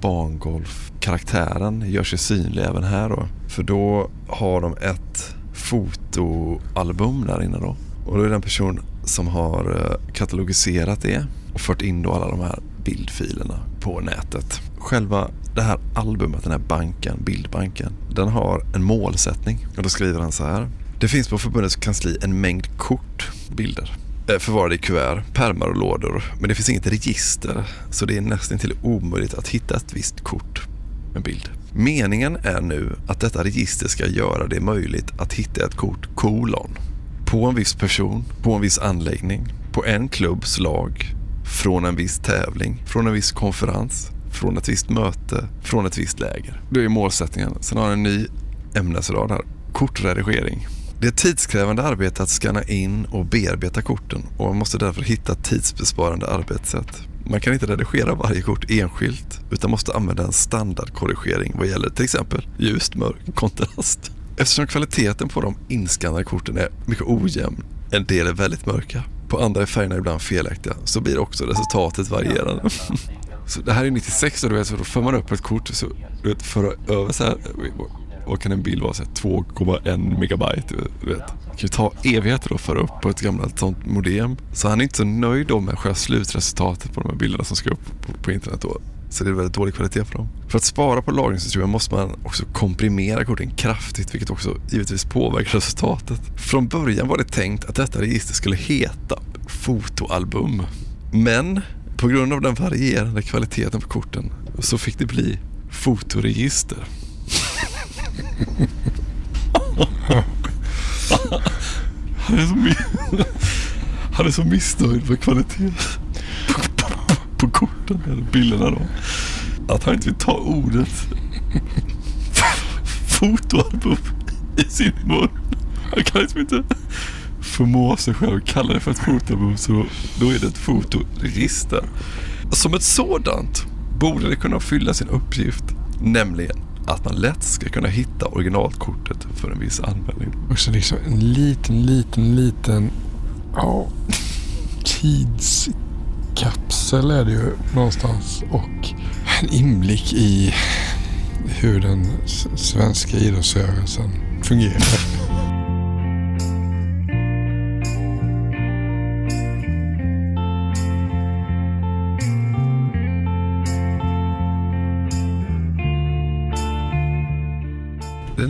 Speaker 6: bangolfkaraktären gör sig synlig även här då. För då har de ett fotoalbum där inne då. Och då är det en person som har eh, katalogiserat det och fört in då alla de här bildfilerna på nätet. Själva det här albumet, den här banken, bildbanken, den har en målsättning. Och då skriver han så här. Det finns på förbundets kansli en mängd kort, bilder, Eh, förvarade i kuvert, pärmar och lådor. Men det finns inget register så det är nästan till omöjligt att hitta ett visst kort med bild. Meningen är nu att detta register ska göra det möjligt att hitta ett kort kolon på en viss person, på en viss anläggning, på en klubbs lag, från en viss tävling, från en viss konferens, från ett visst möte, från ett visst läger. Det är målsättningen. Sen har jag en ny ämnesrad här. Kortredigering. Det är tidskrävande arbete att scanna in och bearbeta korten och man måste därför hitta tidsbesparande arbetssätt. Man kan inte redigera varje kort enskilt utan måste använda en standardkorrigering vad gäller till exempel ljust, mörk, kontrast. Eftersom kvaliteten på de inskannade korten är mycket ojämn, en del är väldigt mörka, på andra är färgerna ibland felaktiga, så blir också resultatet varierande. Så det här är 96 och du vet, så då för man upp ett kort så du vet, för över så här, vad kan en bild vara? 2,1 megabyte. Du vet. Det kan ju ta evigheter att föra upp på ett gammalt sånt modem. Så han är inte så nöjd då med själva slutresultatet på de här bilderna som ska upp på, på internet då. Så det är väldigt dålig kvalitet på dem. För att spara på lagringsutrymme måste man också komprimera korten kraftigt vilket också givetvis påverkar resultatet. Från början var det tänkt att detta register skulle heta fotoalbum. Men på grund av den varierande kvaliteten på korten så fick det bli fotoregister. Han är så, han är så missnöjd med kvaliteten på, korten, eller bilderna då. Att han inte vill ta ordet fotoalbum i sin mun. Han kan liksom inte förmå sig själv att kalla det för ett fotoalbum så då är det ett fotoregister. Som ett sådant borde det kunna fylla sin uppgift, nämligen att man lätt ska kunna hitta originalkortet för en viss användning.
Speaker 7: Och så liksom en liten, liten, liten ja, tidskapsel är det ju någonstans. Och en inblick i hur den svenska idrottsrörelsen fungerar.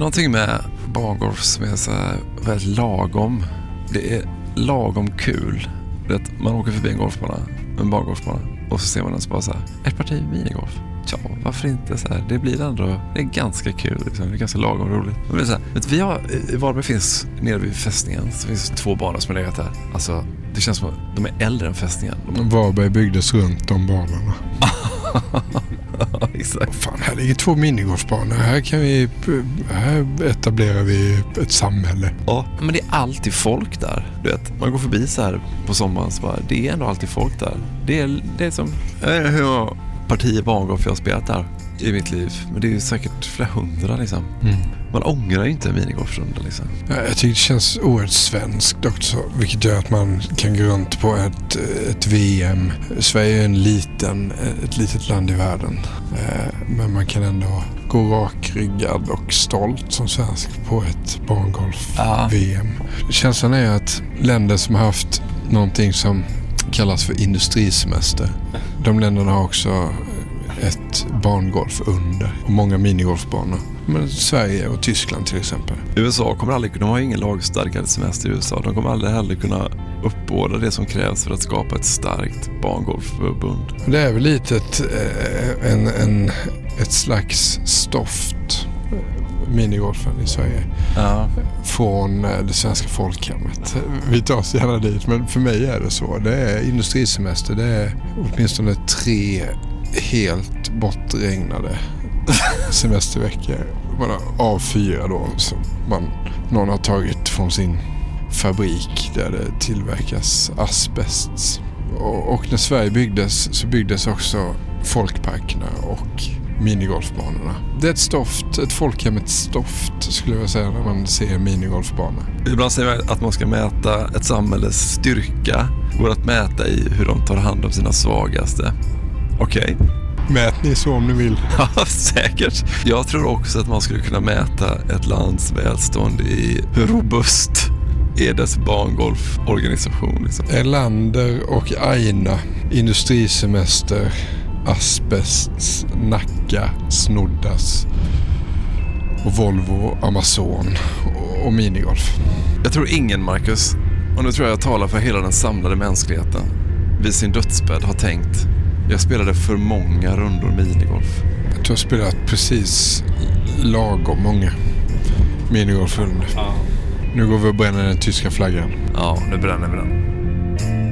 Speaker 6: Någonting med barngolf som är så här väldigt lagom. Det är lagom kul. Är att man åker förbi en golfbana, en barngolfbana och så ser man den så bara så här, ett parti minigolf. Ja, varför inte? Så här, det blir ändå, det är ganska kul. Liksom. Det är ganska lagom roligt. Det blir så här, vet, vi har, I Varberg finns, nere vid fästningen, så finns två banor som har legat där. Alltså, det känns som att de är äldre än fästningen.
Speaker 7: Varberg byggdes runt de banorna.
Speaker 6: Exakt.
Speaker 7: Fan, här ligger två minigolfbanor. Här, kan vi, här etablerar vi ett samhälle.
Speaker 6: Ja, men det är alltid folk där. Du vet, man går förbi så här på sommaren så bara, det är ändå alltid folk där. Det är, det är som, jag vet inte hur många partier barngolf jag har spelat där i mitt liv. Men det är ju säkert flera hundra liksom.
Speaker 7: Mm.
Speaker 6: Man ångrar inte en minigolfrunda liksom.
Speaker 7: Ja, Jag tycker det känns oerhört svenskt också. Vilket gör att man kan gå runt på ett, ett VM. Sverige är en liten, ett litet land i världen. Eh, Men man kan ändå gå rakryggad och stolt som svensk på ett barngolf-VM. Känslan är att länder som har haft någonting som kallas för industrisemester. De länderna har också ett barngolf under och många minigolfbanor. Men Sverige och Tyskland till exempel.
Speaker 6: USA kommer aldrig, de har ingen lagstadgad semester i USA. De kommer aldrig heller kunna uppbåda det som krävs för att skapa ett starkt barngolfförbund.
Speaker 7: Det är väl lite ett, eh, en, en, ett slags stoft, minigolfen i Sverige.
Speaker 6: Ja.
Speaker 7: Från eh, det svenska folkhemmet. Vi tar oss gärna dit, men för mig är det så. Det är industrisemester. Det är åtminstone tre helt bortregnade semesterveckor. Bara av fyra då som man, någon har tagit från sin fabrik där det tillverkas asbest. Och, och när Sverige byggdes så byggdes också folkparkerna och minigolfbanorna. Det är ett stoft, ett folkhemmets stoft skulle jag vilja säga när man ser en minigolfbana.
Speaker 6: Ibland säger man att man ska mäta ett samhälles styrka. Går att mäta i hur de tar hand om sina svagaste. Okej.
Speaker 7: Mät ni så om ni vill.
Speaker 6: Ja, säkert. Jag tror också att man skulle kunna mäta ett lands välstånd i hur robust är dess barngolforganisation. Liksom.
Speaker 7: Elander och Aina, industrisemester, asbest, Nacka, Snoddas och Volvo, Amazon och- och minigolf.
Speaker 6: Jag tror ingen, Marcus, och nu tror jag jag talar för hela den samlade mänskligheten, vid sin dödsbädd har tänkt jag spelade för många rundor minigolf.
Speaker 7: Jag tror jag har spelat precis lagom många minigolfrundor. Nu går vi och bränner den tyska flaggan.
Speaker 6: Ja, nu bränner vi den.